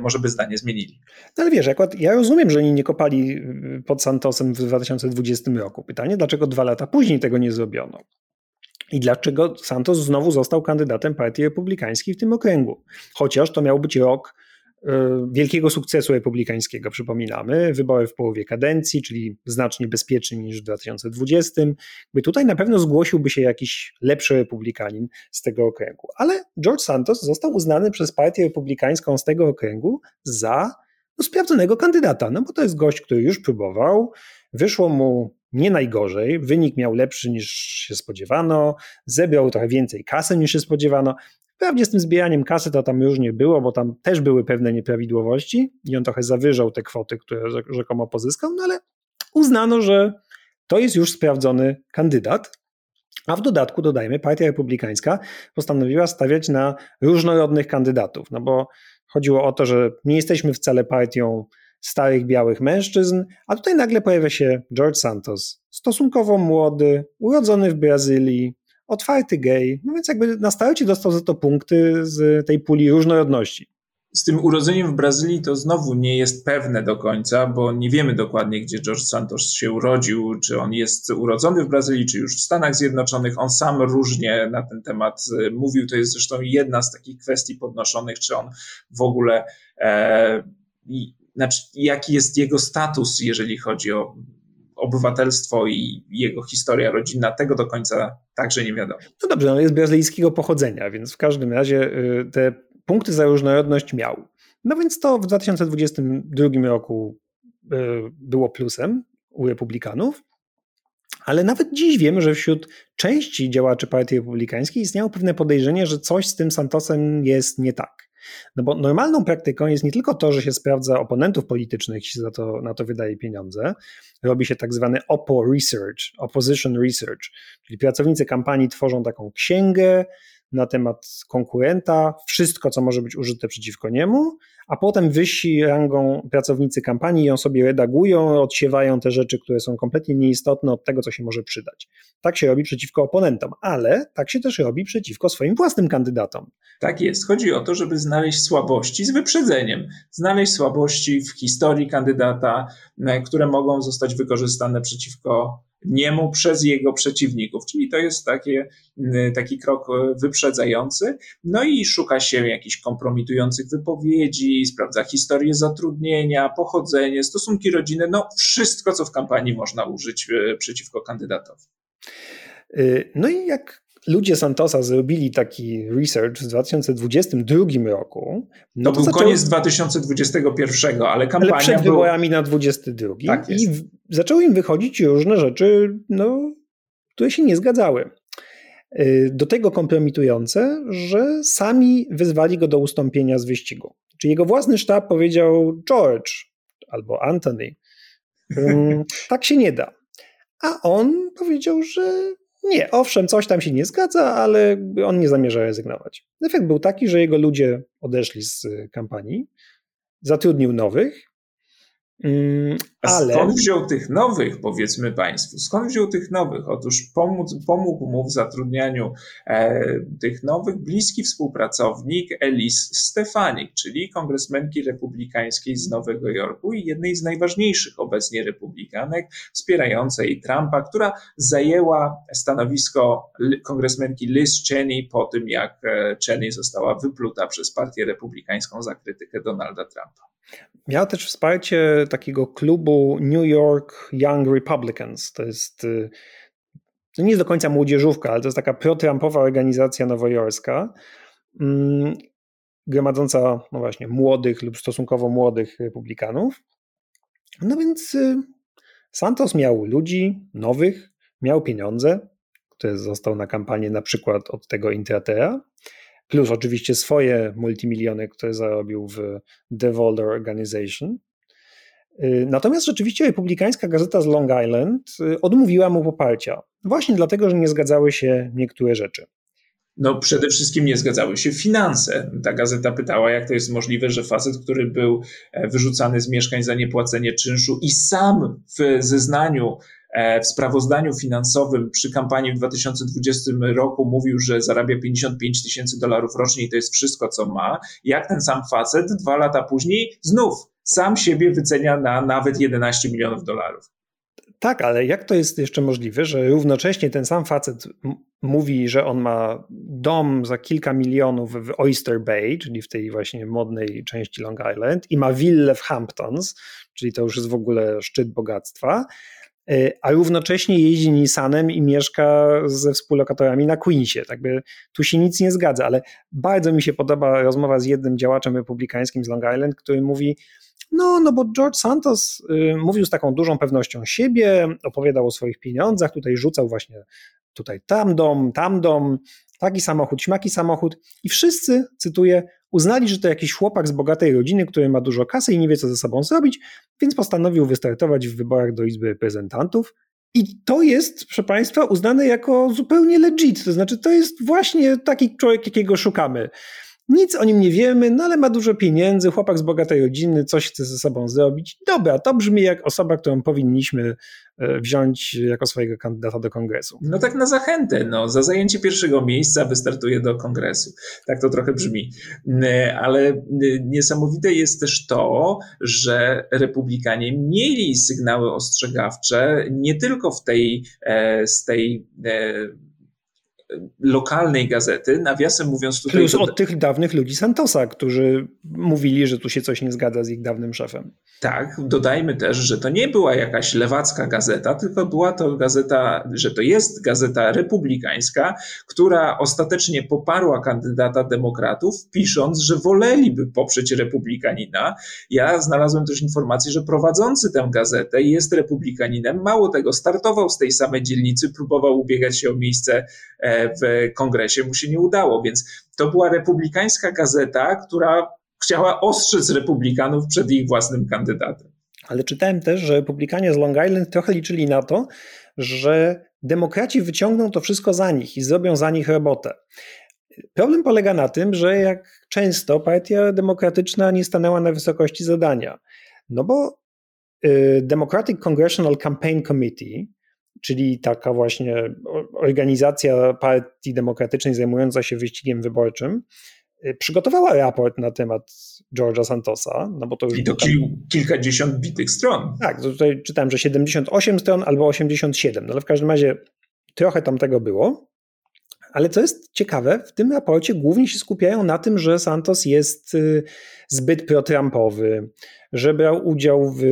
może by zdanie zmienili. No ale wiesz, akurat ja rozumiem, że oni nie kopali y, pod Santosem w 2020 roku. Pytanie, dlaczego dwa lata później tego nie zrobiono? I dlaczego Santos znowu został kandydatem Partii Republikańskiej w tym okręgu? Chociaż to miał być rok y, wielkiego sukcesu republikańskiego, przypominamy, wybory w połowie kadencji, czyli znacznie bezpieczniej niż w 2020. By tutaj na pewno zgłosiłby się jakiś lepszy republikanin z tego okręgu. Ale George Santos został uznany przez Partię Republikańską z tego okręgu za no, sprawdzonego kandydata, no bo to jest gość, który już próbował, wyszło mu nie najgorzej, wynik miał lepszy niż się spodziewano, zebrał trochę więcej kasy niż się spodziewano. Wprawdzie z tym zbieraniem kasy to tam już nie było, bo tam też były pewne nieprawidłowości i on trochę zawyżał te kwoty, które rzekomo pozyskał, no ale uznano, że to jest już sprawdzony kandydat. A w dodatku, dodajmy, Partia Republikańska postanowiła stawiać na różnorodnych kandydatów, no bo chodziło o to, że nie jesteśmy wcale partią starych białych mężczyzn, a tutaj nagle pojawia się George Santos, stosunkowo młody, urodzony w Brazylii, otwarty gej, no więc jakby na starcie dostał za to punkty z tej puli różnorodności. Z tym urodzeniem w Brazylii to znowu nie jest pewne do końca, bo nie wiemy dokładnie, gdzie George Santos się urodził, czy on jest urodzony w Brazylii, czy już w Stanach Zjednoczonych. On sam różnie na ten temat e, mówił. To jest zresztą jedna z takich kwestii podnoszonych, czy on w ogóle, e, znaczy, jaki jest jego status, jeżeli chodzi o obywatelstwo i jego historia rodzinna, tego do końca także nie wiadomo. No dobrze, on jest brazylijskiego pochodzenia, więc w każdym razie y, te punkty za różnorodność miał. No więc to w 2022 roku y, było plusem u republikanów, ale nawet dziś wiemy, że wśród części działaczy Partii Republikańskiej istniało pewne podejrzenie, że coś z tym Santosem jest nie tak. No bo normalną praktyką jest nie tylko to, że się sprawdza oponentów politycznych, się za to, na to wydaje pieniądze, robi się tak zwany OPPO research, opposition research, czyli pracownicy kampanii tworzą taką księgę na temat konkurenta, wszystko, co może być użyte przeciwko niemu, a potem wyżsi rangą pracownicy kampanii ją sobie redagują, odsiewają te rzeczy, które są kompletnie nieistotne od tego, co się może przydać. Tak się robi przeciwko oponentom, ale tak się też robi przeciwko swoim własnym kandydatom. Tak jest. Chodzi o to, żeby znaleźć słabości z wyprzedzeniem. Znaleźć słabości w historii kandydata, e, które mogą zostać wykorzystane przeciwko niemu przez jego przeciwników. Czyli to jest takie, taki krok wyprzedzający. No i szuka się jakichś kompromitujących wypowiedzi, sprawdza historię zatrudnienia, pochodzenie, stosunki rodzinne, no wszystko, co w kampanii można użyć e, przeciwko kandydatowi. Y, no i jak ludzie Santosa zrobili taki research w 2022 roku. No to, to był zaczął... koniec 2021, ale kampania. Ale przed wyborami na 22. Tak I w... zaczęły im wychodzić różne rzeczy, no, które się nie zgadzały. Y, do tego kompromitujące, że sami wyzwali go do ustąpienia z wyścigu. Czyli jego własny sztab powiedział George albo Anthony. tak się nie da. A on powiedział, że nie, owszem, coś tam się nie zgadza, ale on nie zamierza rezygnować. Efekt był taki, że jego ludzie odeszli z kampanii, zatrudnił nowych, Mm, ale... skąd wziął tych nowych, powiedzmy Państwu? Skąd wziął tych nowych? Otóż pomóc, pomógł mu w zatrudnianiu e, tych nowych bliski współpracownik Elis Stefanik, czyli kongresmenki republikańskiej z Nowego Jorku i jednej z najważniejszych obecnie republikanek wspierającej Trumpa, która zajęła stanowisko kongresmenki Liz Cheney po tym, jak e, Cheney została wypluta przez partię republikańską za krytykę Donalda Trumpa. Miała też wsparcie takiego klubu New York Young Republicans. To jest y, to nie jest do końca młodzieżówka, ale to jest taka pro-Trumpowa organizacja nowojorska, mm, gromadząca no właśnie młodych lub stosunkowo młodych republikanów. No więc y, Santos miał ludzi nowych, miał pieniądze, które został na kampanię na przykład od tego Intratera plus oczywiście swoje multimiliony, które zarobił w Devolder Organization. Y, natomiast rzeczywiście republikańska gazeta z Long Island y, odmówiła mu poparcia, właśnie dlatego, że nie zgadzały się niektóre rzeczy. No, przede wszystkim nie zgadzały się finanse. Ta gazeta pytała, jak to jest możliwe, że facet, który był e, wyrzucany z mieszkań za niepłacenie czynszu i sam w zeznaniu w sprawozdaniu finansowym przy kampanii w 2020 roku mówił, że zarabia 55 tysięcy dolarów rocznie i to jest wszystko, co ma. Jak ten sam facet dwa lata później znów sam siebie wycenia na nawet 11 milionów dolarów. Tak, ale jak to jest jeszcze możliwe, że równocześnie ten sam facet mówi, że on ma dom za kilka milionów w Oyster Bay, czyli w tej właśnie modnej części Long Island, i ma willę w Hamptons, czyli to już jest w ogóle szczyt bogactwa, E, a równocześnie jeździ Nissanem i mieszka ze współlokatorami na Queensie. Tak by tu się nic nie zgadza, ale bardzo mi się podoba rozmowa z jednym działaczem republikańskim z Long Island, który mówi, No, no bo George Santos y, mówił z taką dużą pewnością siebie, opowiadał o swoich pieniądzach, tutaj rzucał właśnie tutaj tam dom, tam dom, taki samochód, śmaki samochód i wszyscy, cytuję, uznali, że to jakiś chłopak z bogatej rodziny, który ma dużo kasy i nie wie, co ze sobą zrobić, więc postanowił wystartować w wyborach do Izby Reprezentantów. I to jest, proszę Państwa, uznane jako zupełnie legit. To znaczy, to jest właśnie taki człowiek, jakiego szukamy. Nic o nim nie wiemy, no ale ma dużo pieniędzy, chłopak z bogatej rodziny, coś chce ze sobą zrobić. Dobra, to brzmi jak osoba, którą powinniśmy e, wziąć jako swojego kandydata do kongresu. No tak na zachętę, no, za zajęcie pierwszego miejsca wystartuje do kongresu. Tak to trochę brzmi. Ale niesamowite jest też to, że republikanie mieli sygnały ostrzegawcze nie tylko w tej, e, z tej e, lokalnej gazety, nawiasem mówiąc tutaj... Plus od tych dawnych ludzi Santosa, którzy mówili, że tu się coś nie zgadza z ich dawnym szefem. Tak, dodajmy też, że to nie była jakaś lewacka gazeta, tylko była to gazeta, że to jest gazeta republikańska, która ostatecznie poparła kandydata demokratów, pisząc, że woleliby poprzeć republikanina. Ja znalazłem też informację, że prowadzący tę gazetę jest republikaninem. Mało tego, startował z tej samej dzielnicy, próbował ubiegać się o miejsce e, w kongresie, mu się nie udało, więc to była republikańska gazeta, która chciała ostrzec republikanów przed ich własnym kandydatem. Ale czytałem też, że republikanie z Long Island trochę liczyli na to, że demokraci wyciągną to wszystko za nich i zrobią za nich robotę. Problem polega na tym, że jak często partia demokratyczna nie stanęła na wysokości zadania. No bo y, Democratic Congressional Campaign Committee, czyli taka właśnie organizacja partii demokratycznej zajmująca się wyścigiem wyborczym, Y, przygotowała raport na temat George'a Santosa. No bo to już I to kil, kilkadziesiąt bitych stron. Tak, tutaj czytałem, że 78 stron albo 87, no ale w każdym razie trochę tam tego było. Ale co jest ciekawe, w tym raporcie głównie się skupiają na tym, że Santos jest y, zbyt pro-Trumpowy, że brał udział w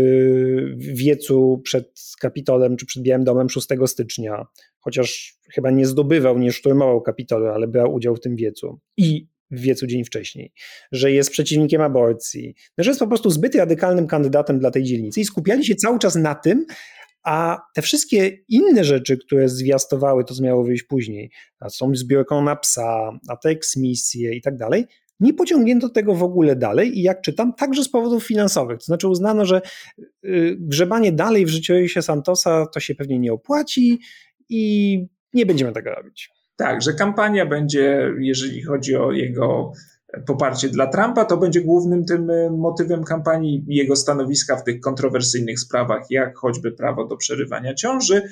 wiecu przed Kapitolem czy przed Białym Domem 6 stycznia, chociaż chyba nie zdobywał, nie szturmował Kapitolu, ale brał udział w tym wiecu. I w wiecu dzień wcześniej, że jest przeciwnikiem aborcji, że jest po prostu zbyt radykalnym kandydatem dla tej dzielnicy i skupiali się cały czas na tym, a te wszystkie inne rzeczy, które zwiastowały to, miało wyjść później, a są zbiorką na psa, a te eksmisje i tak dalej, nie pociągnięto tego w ogóle dalej i jak czytam, także z powodów finansowych. To znaczy uznano, że y, grzebanie dalej w życiorysie Santosa to się pewnie nie opłaci i nie będziemy tego robić. Tak, że kampania będzie, jeżeli chodzi o jego poparcie dla Trumpa, to będzie głównym tym e, motywem kampanii jego stanowiska w tych kontrowersyjnych sprawach, jak choćby prawo do przerywania ciąży,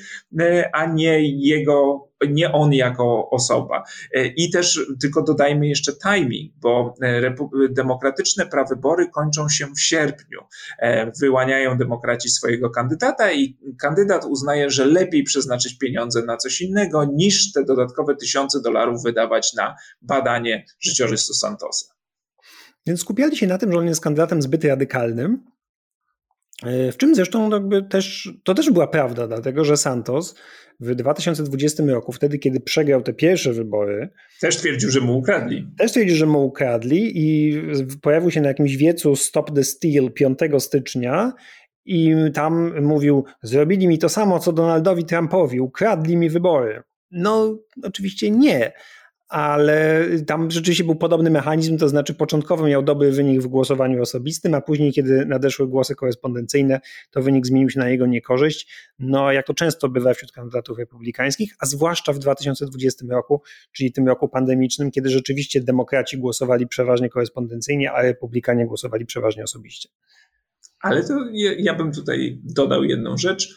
e, a nie jego nie on jako osoba. E, I też tylko dodajmy jeszcze timing, bo e, demokratyczne prawybory kończą się w sierpniu. E, wyłaniają demokraci swojego kandydata i kandydat uznaje, że lepiej przeznaczyć pieniądze na coś innego, niż te dodatkowe tysiące dolarów wydawać na badanie życiorysu Santosa. Więc skupiali się na tym, że on jest kandydatem zbyt radykalnym, w czym zresztą jakby też, to też była prawda, dlatego że Santos w 2020 roku, wtedy kiedy przegrał te pierwsze wybory. Też twierdził, że mu ukradli. Też twierdził, że mu ukradli i pojawił się na jakimś wiecu Stop the Steal 5 stycznia i tam mówił: Zrobili mi to samo co Donaldowi Trumpowi, ukradli mi wybory. No, oczywiście nie, ale tam rzeczywiście był podobny mechanizm, to znaczy początkowo miał dobry wynik w głosowaniu osobistym, a później, kiedy nadeszły głosy korespondencyjne, to wynik zmienił się na jego niekorzyść. No, jak to często bywa wśród kandydatów republikańskich, a zwłaszcza w 2020 roku, czyli tym roku pandemicznym, kiedy rzeczywiście demokraci głosowali przeważnie korespondencyjnie, a republikanie głosowali przeważnie osobiście. Ale to ja, ja bym tutaj dodał jedną rzecz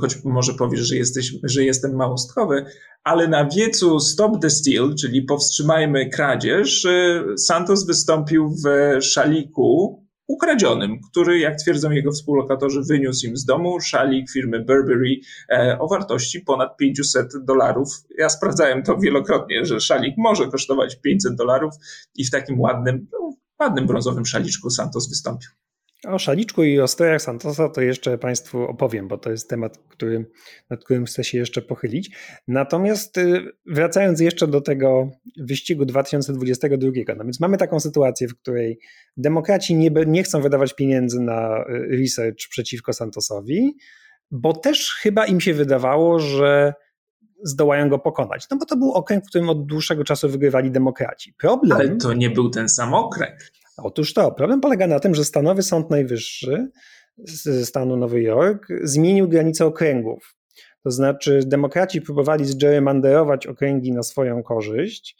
choć może powiesz, że, jesteś, że jestem małostkowy, ale na wiecu Stop the Steal, czyli powstrzymajmy kradzież, e, Santos wystąpił w szaliku ukradzionym, który, jak twierdzą jego współlokatorzy, wyniósł im z domu szalik firmy Burberry e, o wartości ponad 500 dolarów. Ja sprawdzałem to wielokrotnie, że szalik może kosztować 500 dolarów i w takim ładnym, no, ładnym brązowym szaliczku Santos wystąpił. O szaliczku i o strojach Santosa to jeszcze Państwu opowiem, bo to jest temat, który, nad którym chcę się jeszcze pochylić. Natomiast y, wracając jeszcze do tego wyścigu 2022, no więc mamy taką sytuację, w której demokraci nie, nie chcą wydawać pieniędzy na y, research przeciwko Santosowi, bo też chyba im się wydawało, że zdołają go pokonać. No bo to był okręg, w którym od dłuższego czasu wygrywali demokraci. Problem. Ale to nie był ten sam okręg. Otóż to, problem polega na tym, że stanowy Sąd Najwyższy stanu Nowy Jork zmienił granice okręgów. To znaczy, demokraci próbowali zgerrymanderować okręgi na swoją korzyść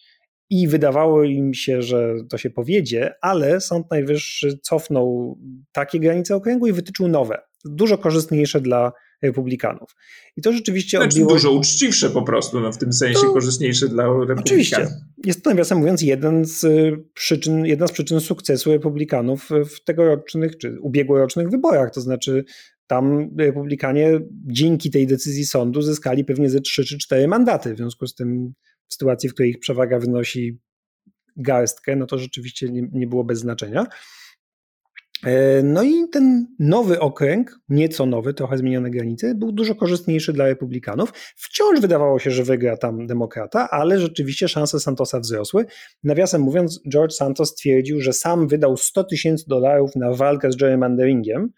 i wydawało im się, że to się powiedzie, ale Sąd Najwyższy cofnął takie granice okręgu i wytyczył nowe, dużo korzystniejsze dla republikanów. I to rzeczywiście znaczy, odbiło... dużo uczciwsze po prostu, no, w tym sensie to... korzystniejsze dla republikanów. Oczywiście. Jest to nawiasem mówiąc jeden z y, przyczyn, jedna z przyczyn sukcesu republikanów w tegorocznych czy ubiegłorocznych wyborach, to znaczy tam republikanie dzięki tej decyzji sądu zyskali pewnie ze 3 czy 4 mandaty, w związku z tym w sytuacji, w której ich przewaga wynosi garstkę, no to rzeczywiście nie, nie było bez znaczenia. E, no i ten nowy okręg, nieco nowy, trochę zmienione granice, był dużo korzystniejszy dla republikanów. Wciąż wydawało się, że wygra tam demokrata, ale rzeczywiście szanse Santosa wzrosły. Nawiasem mówiąc, George Santos twierdził, że sam wydał 100 tysięcy dolarów na walkę z gerrymanderingiem.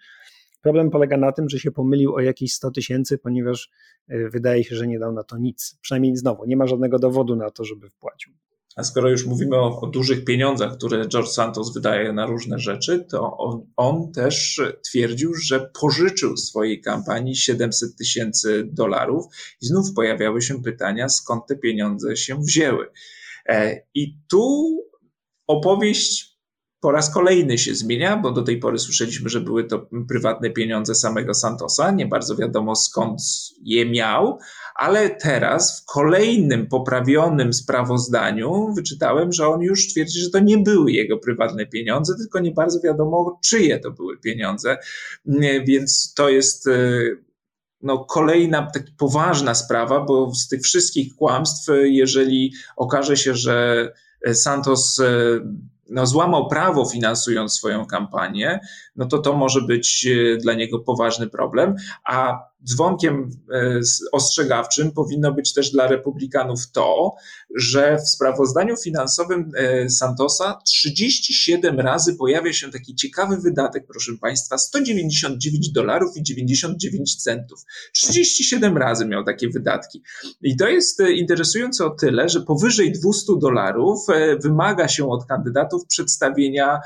Problem polega na tym, że się pomylił o jakieś 100 tysięcy, ponieważ e, wydaje się, że nie dał na to nic. Przynajmniej znowu, nie ma żadnego dowodu na to, żeby wpłacił. A skoro już mówimy o, o, dużych pieniądzach, które George Santos wydaje na różne rzeczy, to on, on, też twierdził, że pożyczył swojej kampanii 700 tysięcy dolarów i znów pojawiały się pytania, skąd te pieniądze się wzięły. E, I tu opowieść po raz kolejny się zmienia, bo do tej pory słyszeliśmy, że były to prywatne pieniądze samego Santosa. Nie bardzo wiadomo skąd je miał, ale teraz w kolejnym poprawionym sprawozdaniu wyczytałem, że on już twierdzi, że to nie były jego prywatne pieniądze, tylko nie bardzo wiadomo, czyje to były pieniądze. Więc to jest e, no, kolejna taka poważna sprawa, bo z tych wszystkich kłamstw, jeżeli okaże się, że Santos e, no, złamał prawo finansując swoją kampanię, no to to może być e, dla niego poważny problem. A dzwonkiem e, ostrzegawczym powinno być też dla republikanów to, że w sprawozdaniu finansowym e, Santosa 37 razy pojawia się taki ciekawy wydatek, proszę Państwa, 199 dolarów i 99 centów. 37 razy miał takie wydatki. I to jest interesujące o tyle, że powyżej 200 dolarów wymaga się od kandydatów przedstawienia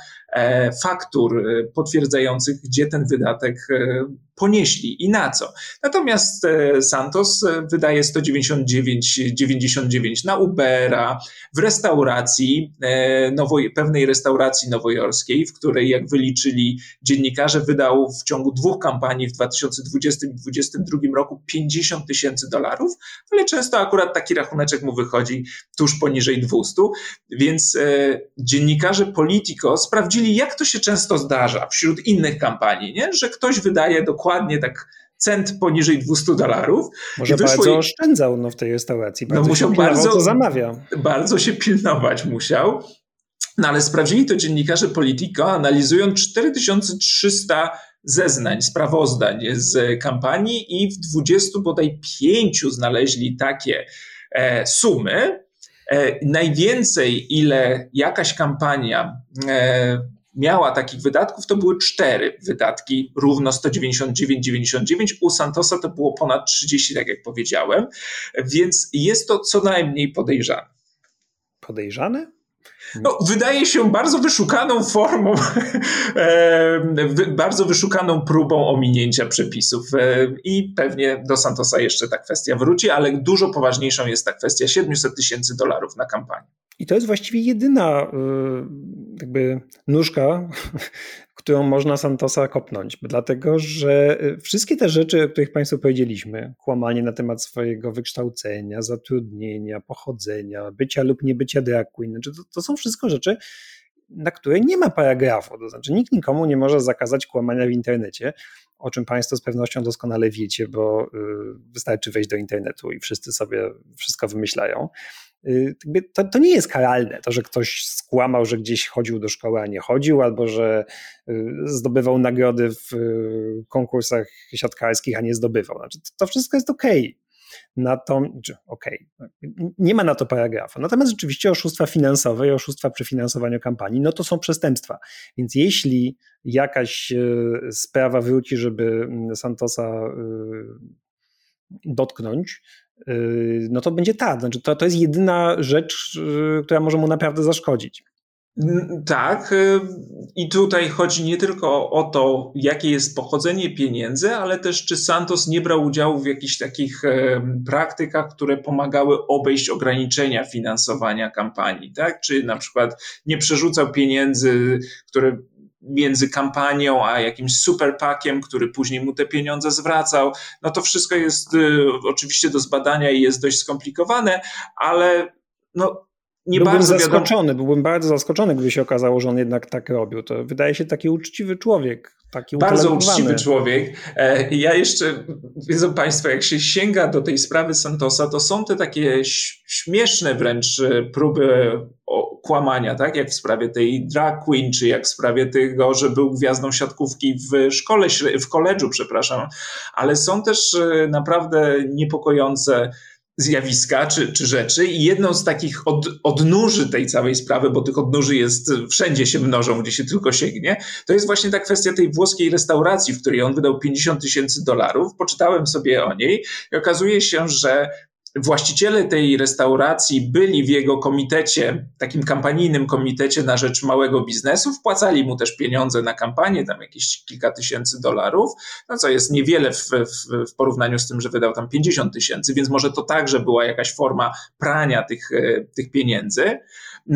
faktur potwierdzających, gdzie ten wydatek ponieśli i na co. Natomiast e, Santos e, wydaje 199,99 na Ubera, w restauracji, e, nowo, pewnej restauracji nowojorskiej, w której, jak wyliczyli dziennikarze, wydał w ciągu dwóch kampanii w 2020 i 2022 roku 50 tysięcy dolarów, ale często akurat taki rachuneczek mu wychodzi tuż poniżej 200, więc dziennikarze Politico sprawdzili, jak to się często zdarza wśród innych kampanii, nie? że ktoś wydaje dokładnie dokładnie tak cent poniżej 200 dolarów. Może bardzo i... oszczędzał no, w tej restauracji. Bardzo no musiał bardzo, co zamawia. Bardzo się pilnować musiał. No ale sprawdzili to dziennikarze Politico, analizując 4300 zeznań, sprawozdań z kampanii i w 20 bodaj 5 znaleźli takie e, sumy. E, najwięcej, ile jakaś kampania e, miała takich wydatków, to były cztery wydatki, równo 199,99. U Santosa to było ponad 30, tak jak powiedziałem, więc jest to co najmniej podejrzane. Podejrzane? No, wydaje się bardzo wyszukaną formą, bardzo wyszukaną próbą ominięcia przepisów. I pewnie do Santosa jeszcze ta kwestia wróci, ale dużo poważniejszą jest ta kwestia 700 tysięcy dolarów na kampanię. I to jest właściwie jedyna y, jakby nóżka, którą można Santosa kopnąć, dlatego że y, wszystkie te rzeczy, o których Państwu powiedzieliśmy, kłamanie na temat swojego wykształcenia, zatrudnienia, pochodzenia, bycia lub niebycia drag queen, znaczy to, to są wszystko rzeczy, na które nie ma paragrafu, to znaczy nikt nikomu nie może zakazać kłamania w internecie, o czym Państwo z pewnością doskonale wiecie, bo y, wystarczy wejść do internetu i wszyscy sobie wszystko wymyślają. Y, to, to nie jest karalne, to, że ktoś skłamał, że gdzieś chodził do szkoły, a nie chodził, albo że y, zdobywał nagrody w y, konkursach siatkarskich, a nie zdobywał. Znaczy, to wszystko jest okej. Okay okay, nie ma na to paragrafu. Natomiast rzeczywiście oszustwa finansowe i oszustwa przy finansowaniu kampanii, no to są przestępstwa. Więc jeśli jakaś sprawa wróci, żeby mm, Santosa dotknąć, no to będzie ta. Znaczy to, to jest jedyna rzecz, która może mu naprawdę zaszkodzić. Tak, y, i tutaj chodzi nie tylko o to, jakie jest pochodzenie pieniędzy, ale też czy Santos nie brał udziału w jakichś takich praktykach, które pomagały obejść ograniczenia finansowania kampanii, tak? Czy na przykład nie przerzucał pieniędzy, które między kampanią a jakimś superpakiem, który później mu te pieniądze zwracał. No to wszystko jest y, oczywiście do zbadania i jest dość skomplikowane, ale no nie byłbym bardzo zaskoczony, wiadomo. byłbym bardzo zaskoczony, gdyby się okazało, że on jednak tak robił. To wydaje się taki uczciwy człowiek. Taki bardzo uczciwy człowiek. E, ja jeszcze, wiedzą Państwo, jak się sięga do tej sprawy Santosa, to są te takie śmieszne wręcz e, próby kłamania, tak? Jak w sprawie tej drag queen, czy jak w sprawie tego, że był gwiazdą siatkówki w szkole, w koledżu, przepraszam. Ale są też e, naprawdę niepokojące zjawiska czy, czy rzeczy i jedną z takich od, odnóży tej całej sprawy, bo tych odnóży jest, wszędzie się mnożą, gdzie się tylko sięgnie, to jest właśnie ta kwestia tej włoskiej restauracji, w której on wydał 50 tysięcy dolarów. Poczytałem sobie o niej i okazuje się, że właściciele tej restauracji byli w jego komitecie, takim kampanijnym komitecie na rzecz małego biznesu, wpłacali mu też pieniądze na kampanię, tam jakieś kilka tysięcy dolarów, no co jest niewiele w, w, w porównaniu z tym, że wydał tam 50 tysięcy, więc może to także była jakaś forma prania tych, e, tych pieniędzy.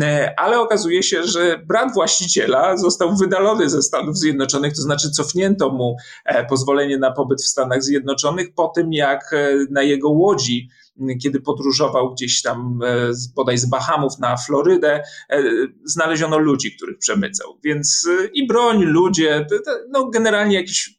E, ale okazuje się, że brat właściciela został wydalony ze Stanów Zjednoczonych, to znaczy cofnięto mu e, pozwolenie na pobyt w Stanach Zjednoczonych po tym, jak na jego łodzi kiedy podróżował gdzieś tam e, bodaj z Bahamów na Florydę, e, znaleziono ludzi, których przemycał. Więc e, i broń, ludzie, no generalnie jakieś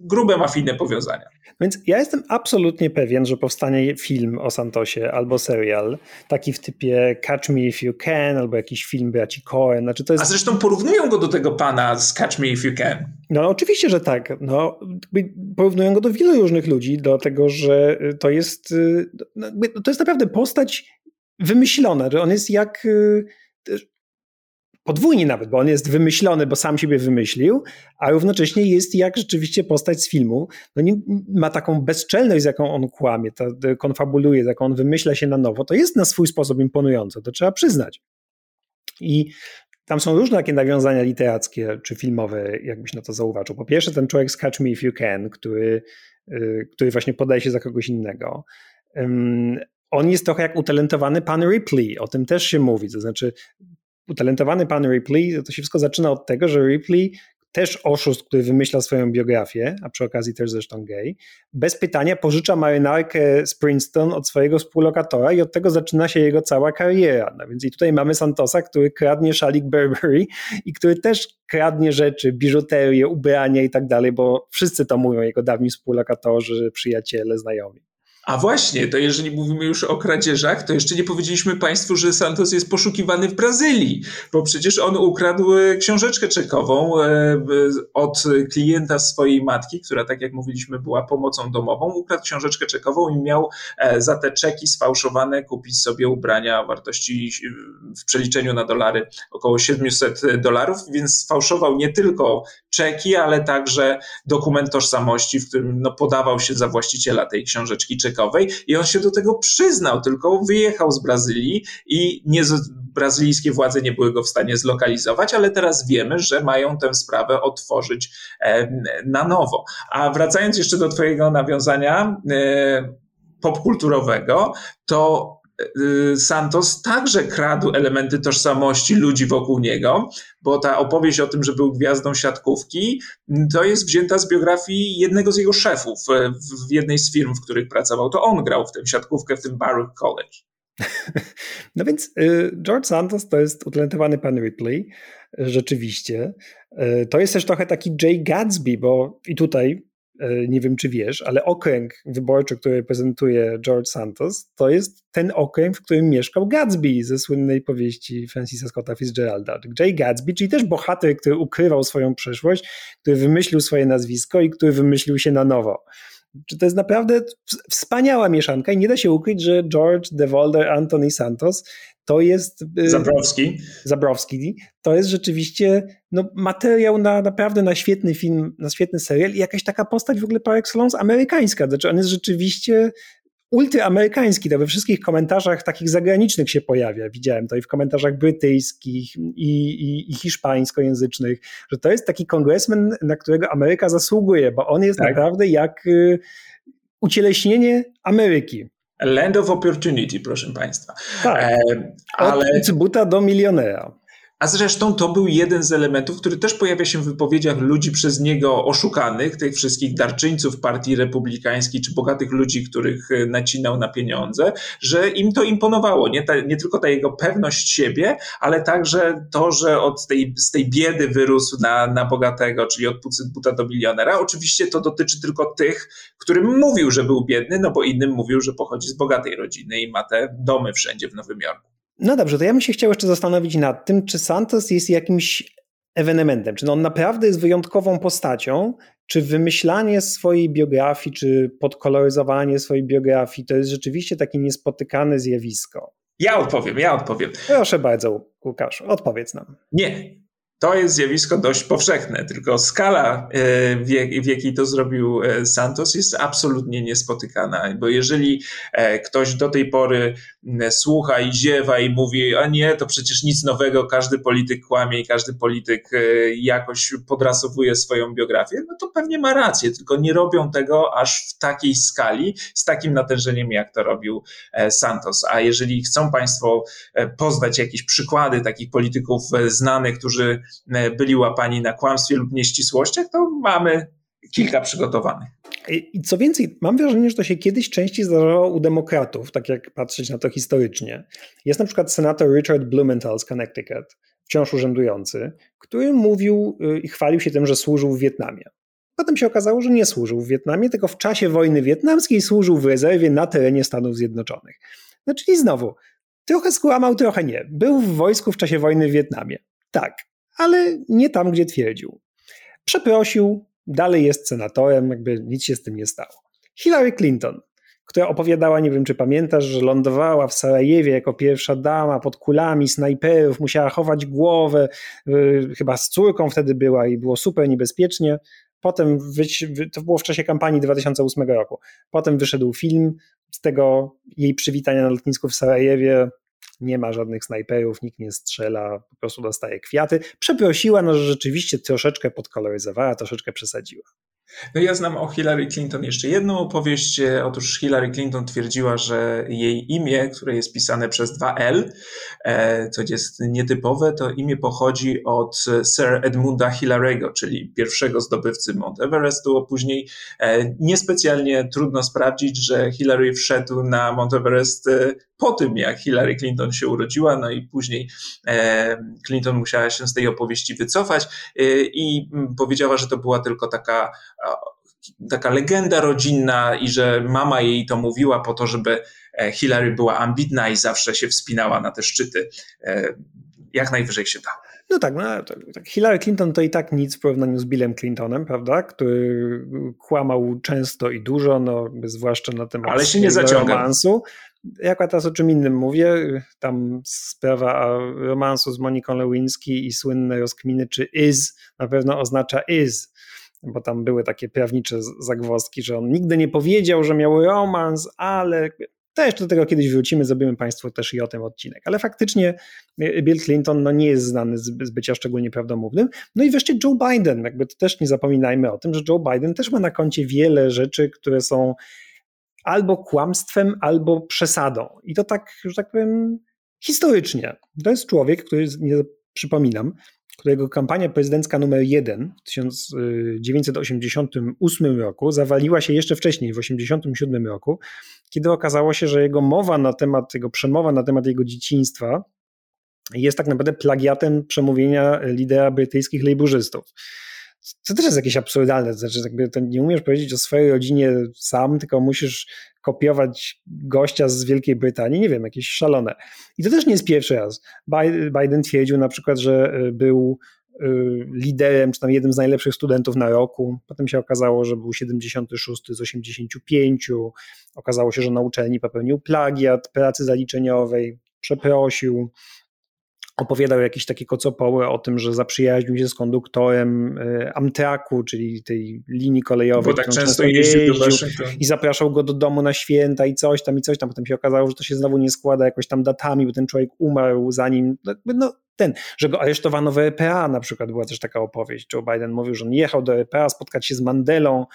grube mafijne powiązania. Więc ja jestem absolutnie pewien, że powstanie film o Santosie albo serial, taki w typie Catch Me If You Can, albo jakiś film braci Coen. Znaczy to jest... A zresztą porównują go do tego pana z Catch Me If You Can. No oczywiście, że tak. No, porównują go do wielu różnych ludzi, do tego, że to jest, no, to jest naprawdę postać wymyślona, że on jest jak y, podwójnie nawet, bo on jest wymyślony, bo sam siebie wymyślił, a równocześnie jest jak rzeczywiście postać z filmu. No nie, ma taką bezczelność, z jaką on kłamie, to, konfabuluje, z jaką on wymyśla się na nowo. To jest na swój sposób imponujące, to trzeba przyznać. I tam są różne takie nawiązania literackie czy filmowe, jakbyś na to zauważył. Po pierwsze, ten człowiek z Catch Me If You Can, który, y, który właśnie podaje się za kogoś innego. On jest trochę jak utalentowany pan Ripley, o tym też się mówi. To znaczy, utalentowany pan Ripley, to się wszystko zaczyna od tego, że Ripley też oszust, który wymyśla swoją biografię, a przy okazji też zresztą gay, bez pytania pożycza marynarkę z Princeton od swojego współlokatora i od tego zaczyna się jego cała kariera. No więc i tutaj mamy Santosa, który kradnie szalik Burberry i który też kradnie rzeczy, biżuterię, ubrania i tak dalej, bo wszyscy to mówią, jego dawni współlokatorzy, przyjaciele, znajomi. A właśnie, to jeżeli mówimy już o kradzieżach, to jeszcze nie powiedzieliśmy Państwu, że Santos jest poszukiwany w Brazylii, bo przecież on ukradł e, książeczkę czekową e, od klienta swojej matki, która, tak jak mówiliśmy, była pomocą domową. Ukradł książeczkę czekową i miał e, za te czeki sfałszowane kupić sobie ubrania o wartości w przeliczeniu na dolary około 700 dolarów, więc sfałszował nie tylko czeki, ale także dokument tożsamości, w którym no, podawał się za właściciela tej książeczki czekowej i on się do tego przyznał, tylko wyjechał z Brazylii i nie brazylijskie władze nie były go w stanie zlokalizować, ale teraz wiemy, że mają tę sprawę otworzyć na nowo. A wracając jeszcze do Twojego nawiązania e, popkulturowego, to Santos także kradł elementy tożsamości ludzi wokół niego, bo ta opowieść o tym, że był gwiazdą siatkówki, to jest wzięta z biografii jednego z jego szefów w jednej z firm, w których pracował. To on grał w tę siatkówkę w tym Baruch College. No więc y, George Santos to jest utalentowany pan Ripley, rzeczywiście. Y, to jest też trochę taki Jay Gatsby, bo i tutaj nie wiem czy wiesz, ale okręg wyborczy, który reprezentuje George Santos, to jest ten okręg, w którym mieszkał Gatsby ze słynnej powieści Francisa Scotta Fitzgeralda. Jay Gatsby, czyli też bohater, który ukrywał swoją przeszłość, który wymyślił swoje nazwisko i który wymyślił się na nowo. To jest naprawdę wspaniała mieszanka i nie da się ukryć, że George DeVolder, Anthony Santos to jest. Y, Zabrowski. Zabrowski. To jest rzeczywiście no, materiał na, naprawdę na świetny film, na świetny serial i jakaś taka postać w ogóle par excellence amerykańska. Znaczy on jest rzeczywiście ultraamerykański, to we wszystkich komentarzach takich zagranicznych się pojawia. Widziałem to i w komentarzach brytyjskich i, i, i hiszpańskojęzycznych, że to jest taki kongresmen, na którego Ameryka zasługuje, bo on jest tak. naprawdę jak y, ucieleśnienie Ameryki. Land of Opportunity, proszę Państwa. Tak. E, ale... Od buta do milionera. A zresztą to był jeden z elementów, który też pojawia się w wypowiedziach ludzi przez niego oszukanych, tych wszystkich darczyńców partii republikańskiej, czy bogatych ludzi, których e, nacinał na pieniądze, że im to imponowało. Nie, ta, nie tylko ta jego pewność siebie, ale także to, że od tej, z tej biedy wyrósł na, na bogatego, czyli od buta do milionera. Oczywiście to dotyczy tylko tych, którym mówił, że był biedny, no bo innym mówił, że pochodzi z bogatej rodziny i ma te domy wszędzie w Nowym Jorku. No dobrze, to ja bym się chciał jeszcze zastanowić nad tym, czy Santos jest jakimś ewenementem, czy on naprawdę jest wyjątkową postacią, czy wymyślanie swojej biografii, czy podkoloryzowanie swojej biografii to jest rzeczywiście takie niespotykane zjawisko? Ja odpowiem, ja odpowiem. Proszę bardzo, Łukasz, odpowiedz nam. Nie, to jest zjawisko dość powszechne, tylko skala, e, w jakiej to zrobił e, Santos, jest absolutnie niespotykana, bo jeżeli e, ktoś do tej pory słucha i ziewa i mówi, a nie, to przecież nic nowego, każdy polityk kłamie i każdy polityk jakoś podrasowuje swoją biografię, no to pewnie ma rację, tylko nie robią tego aż w takiej skali, z takim natężeniem, jak to robił Santos. A jeżeli chcą Państwo poznać jakieś przykłady takich polityków znanych, którzy byli łapani na kłamstwie lub nieścisłościach, to mamy kilka przygotowanych. I co więcej, mam wrażenie, że to się kiedyś częściej zdarzało u demokratów, tak jak patrzeć na to historycznie. Jest na przykład senator Richard Blumenthal z Connecticut, wciąż urzędujący, który mówił y, i chwalił się tym, że służył w Wietnamie. Potem się okazało, że nie służył w Wietnamie, tylko w czasie wojny wietnamskiej służył w rezerwie na terenie Stanów Zjednoczonych. No czyli znowu, trochę skłamał, trochę nie. Był w wojsku w czasie wojny w Wietnamie. Tak, ale nie tam, gdzie twierdził. Przeprosił, dalej jest senatorem, jakby nic się z tym nie stało. Hillary Clinton, która opowiadała, nie wiem czy pamiętasz, że lądowała w Sarajewie jako pierwsza dama pod kulami snajperów, musiała chować głowę, yy, chyba z córką wtedy była i było super niebezpiecznie. Potem, to było w czasie kampanii 2008 roku, potem wyszedł film z tego jej przywitania na lotnisku w Sarajewie, nie ma żadnych snajperów, nikt nie strzela, po prostu dostaje kwiaty. Przeprosiła, no że rzeczywiście troszeczkę podkoloryzowała, troszeczkę przesadziła. No ja znam o Hillary Clinton jeszcze jedną opowieść. Otóż Hillary Clinton twierdziła, że jej imię, które jest pisane przez dwa L, e, co jest nietypowe, to imię pochodzi od Sir Edmunda Hillary'ego, czyli pierwszego zdobywcy Mount Everestu, a później e, niespecjalnie trudno sprawdzić, że Hillary wszedł na Mount Everest e, po tym, jak Hillary Clinton się urodziła, no i później Clinton musiała się z tej opowieści wycofać i powiedziała, że to była tylko taka taka legenda rodzinna i że mama jej to mówiła po to, żeby e, Hillary była ambitna i zawsze się wspinała na te szczyty. E, jak najwyżej się da. No tak, no, tak, Hillary Clinton to i tak nic w porównaniu z Billem Clintonem, prawda? Który kłamał często i dużo, no, zwłaszcza na temat Ale się nie zaciąga. romansu. Ja teraz o czym innym mówię. Tam sprawa romansu z Moniką Lewinsky i słynne rozkminy, czy is na pewno oznacza is bo tam były takie prawnicze zagwozdki, że on nigdy nie powiedział, że miał romans, ale też do tego kiedyś wrócimy, zrobimy Państwu też i o tym odcinek. Ale faktycznie e, Bill Clinton no, nie jest znany z, z bycia szczególnie prawdomównym. No i wreszcie Joe Biden, jakby też nie zapominajmy o tym, że Joe Biden też ma na koncie wiele rzeczy, które są albo kłamstwem, albo przesadą. I to tak, że tak powiem, historycznie. To jest człowiek, który, nie przypominam, którego kampania prezydencka numer jeden w 1988 roku zawaliła się jeszcze wcześniej, w 1987 roku, kiedy okazało się, że jego mowa na temat, jego przemowa na temat jego dzieciństwa jest tak naprawdę plagiatem przemówienia lidera brytyjskich lejburzystów to też jest jakieś absurdalne, to znaczy jakby to nie umiesz powiedzieć o swojej rodzinie sam, tylko musisz kopiować gościa z Wielkiej Brytanii, nie wiem, jakieś szalone. I to też nie jest pierwszy raz. Biden twierdził na przykład, że y, był y, liderem, czy tam jednym z najlepszych studentów na roku. Potem się okazało, że był 76 z 85. Okazało się, że na uczelni popełnił plagiat pracy zaliczeniowej, przeprosił opowiadał jakieś takie kocopoły o tym, że zaprzyjaźnił się z konduktorem e, Amtraku, czyli tej linii kolejowej. Bo tak często jeździł do I zapraszał go do domu na święta i coś tam, i coś tam. Potem się okazało, że to się znowu nie składa jakoś tam datami, bo ten człowiek umarł zanim, no, no ten, że go aresztowano w EPA na przykład, była też taka opowieść. Joe Biden mówił, że on jechał do EPA spotkać się z Mandelą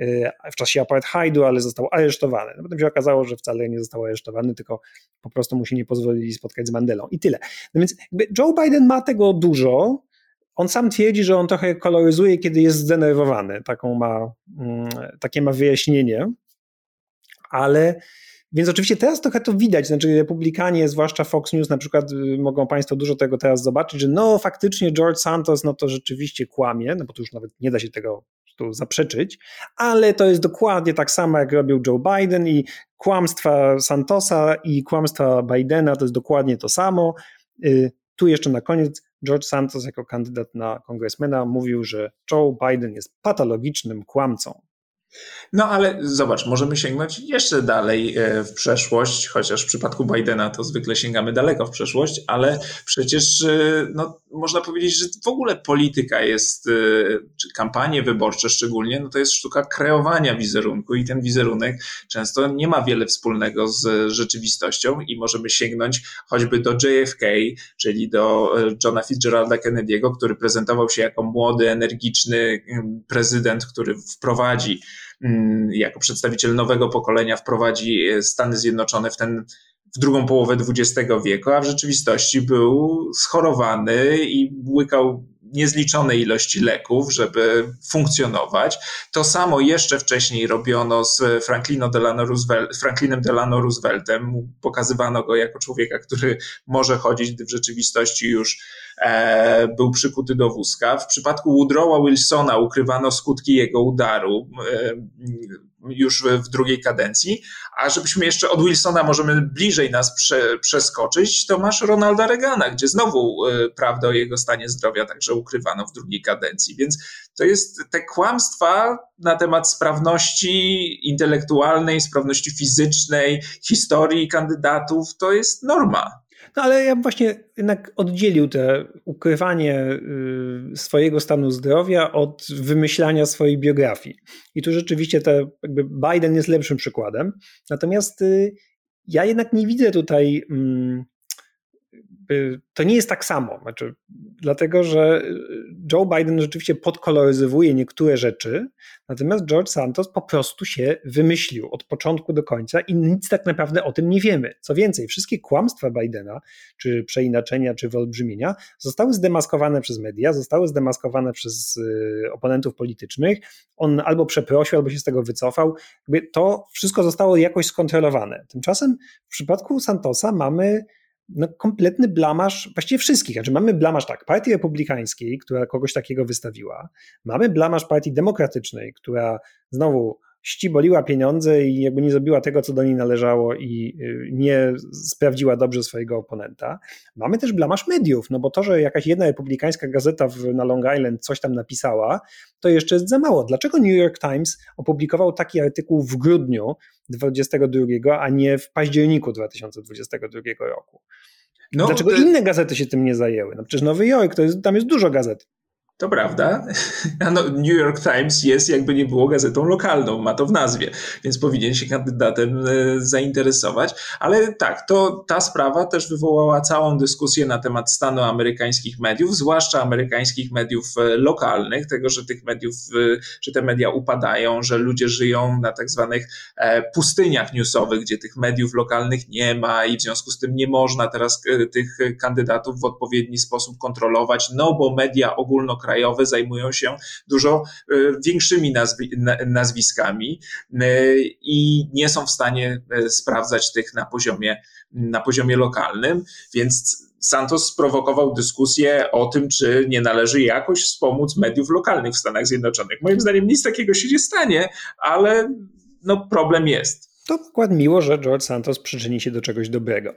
y, w czasie apartheidu, ale został aresztowany. No potem się okazało, że wcale nie został aresztowany, tylko po prostu mu się nie pozwolili spotkać z Mandelą i tyle. No więc Joe Biden ma tego dużo, on sam twierdzi, że on trochę koloryzuje, kiedy jest zdenerwowany. Taką ma, mm, takie ma wyjaśnienie, ale więc oczywiście teraz trochę to widać, znaczy republikanie, zwłaszcza Fox News na przykład, y, mogą Państwo dużo tego teraz zobaczyć, że no faktycznie George Santos, no to rzeczywiście kłamie, no bo to już nawet nie da się tego tu zaprzeczyć, ale to jest dokładnie tak samo, jak robił Joe Biden i kłamstwa Santosa i kłamstwa Bidena to jest dokładnie to samo. Y, tu jeszcze na koniec George Santos jako kandydat na kongresmena mówił, że Joe Biden jest patologicznym kłamcą. No ale zobacz, możemy sięgnąć jeszcze dalej e, w przeszłość, chociaż w przypadku Bidena to zwykle sięgamy daleko w przeszłość, ale przecież e, no, można powiedzieć, że w ogóle polityka jest, e, czy kampanie wyborcze szczególnie, no to jest sztuka kreowania wizerunku i ten wizerunek często nie ma wiele wspólnego z rzeczywistością i możemy sięgnąć choćby do JFK, czyli do Johna Fitzgeralda Kennedy'ego, który prezentował się jako młody, energiczny prezydent, który wprowadzi jako przedstawiciel nowego pokolenia wprowadzi e, Stany Zjednoczone w ten w drugą połowę XX wieku, a w rzeczywistości był schorowany i łykał niezliczone ilości leków, żeby funkcjonować. To samo jeszcze wcześniej robiono z Delano Roosevelt, Franklinem Delano Rooseveltem. Pokazywano go jako człowieka, który może chodzić, gdy w rzeczywistości już był przykuty do wózka. W przypadku Woodrowa Wilsona ukrywano skutki jego udaru. E, już w drugiej kadencji. A żebyśmy jeszcze od Wilsona możemy bliżej nas prze, przeskoczyć, to masz Ronalda Reagana, gdzie znowu y, prawda o jego stanie zdrowia także ukrywano w drugiej kadencji. Więc to jest te kłamstwa na temat sprawności intelektualnej, sprawności fizycznej, historii kandydatów, to jest norma. No ale ja właśnie jednak oddzielił te ukrywanie y, swojego stanu zdrowia od wymyślania swojej biografii. I tu rzeczywiście te, jakby Biden jest lepszym przykładem. Natomiast y, ja jednak nie widzę tutaj mm, to nie jest tak samo. Znaczy, dlatego, że Joe Biden rzeczywiście podkoloryzowuje niektóre rzeczy, natomiast George Santos po prostu się wymyślił od początku do końca i nic tak naprawdę o tym nie wiemy. Co więcej, wszystkie kłamstwa Bidena, czy przeinaczenia, czy wyolbrzymienia, zostały zdemaskowane przez media, zostały zdemaskowane przez y, oponentów politycznych. On albo przeprosił, albo się z tego wycofał. To wszystko zostało jakoś skontrolowane. Tymczasem w przypadku Santosa mamy no, kompletny blamasz właściwie wszystkich. Znaczy mamy blamasz tak, partii republikańskiej, która kogoś takiego wystawiła, mamy blamasz partii demokratycznej, która znowu ściboliła pieniądze i jakby nie zrobiła tego, co do niej należało i y, nie sprawdziła dobrze swojego oponenta. Mamy też blamasz mediów, no bo to, że jakaś jedna republikańska gazeta w, na Long Island coś tam napisała, to jeszcze jest za mało. Dlaczego New York Times opublikował taki artykuł w grudniu 2022, a nie w październiku 2022 roku? No, Dlaczego inne gazety się tym nie zajęły? No przecież Nowy Jork, to jest, tam jest dużo gazet. To prawda. No, New York Times jest, jakby nie było, gazetą lokalną, ma to w nazwie, więc powinien się kandydatem e, zainteresować. Ale tak, to ta sprawa też wywołała całą dyskusję na temat stanu amerykańskich mediów, zwłaszcza amerykańskich mediów e, lokalnych, tego, że tych mediów, e, że te media upadają, że ludzie żyją na tak zwanych pustyniach newsowych, gdzie tych mediów lokalnych nie ma i w związku z tym nie można teraz tych kandydatów w odpowiedni sposób kontrolować, no bo media ogólnokrajowe krajowe zajmują się dużo e, większymi nazwi nazwiskami e, i nie są w stanie e, sprawdzać tych na poziomie, na poziomie lokalnym, więc Santos sprowokował dyskusję o tym, czy nie należy jakoś wspomóc mediów lokalnych w Stanach Zjednoczonych. Moim zdaniem nic takiego się nie stanie, ale no, problem jest. To akurat miło, że George Santos przyczyni się do czegoś dobrego.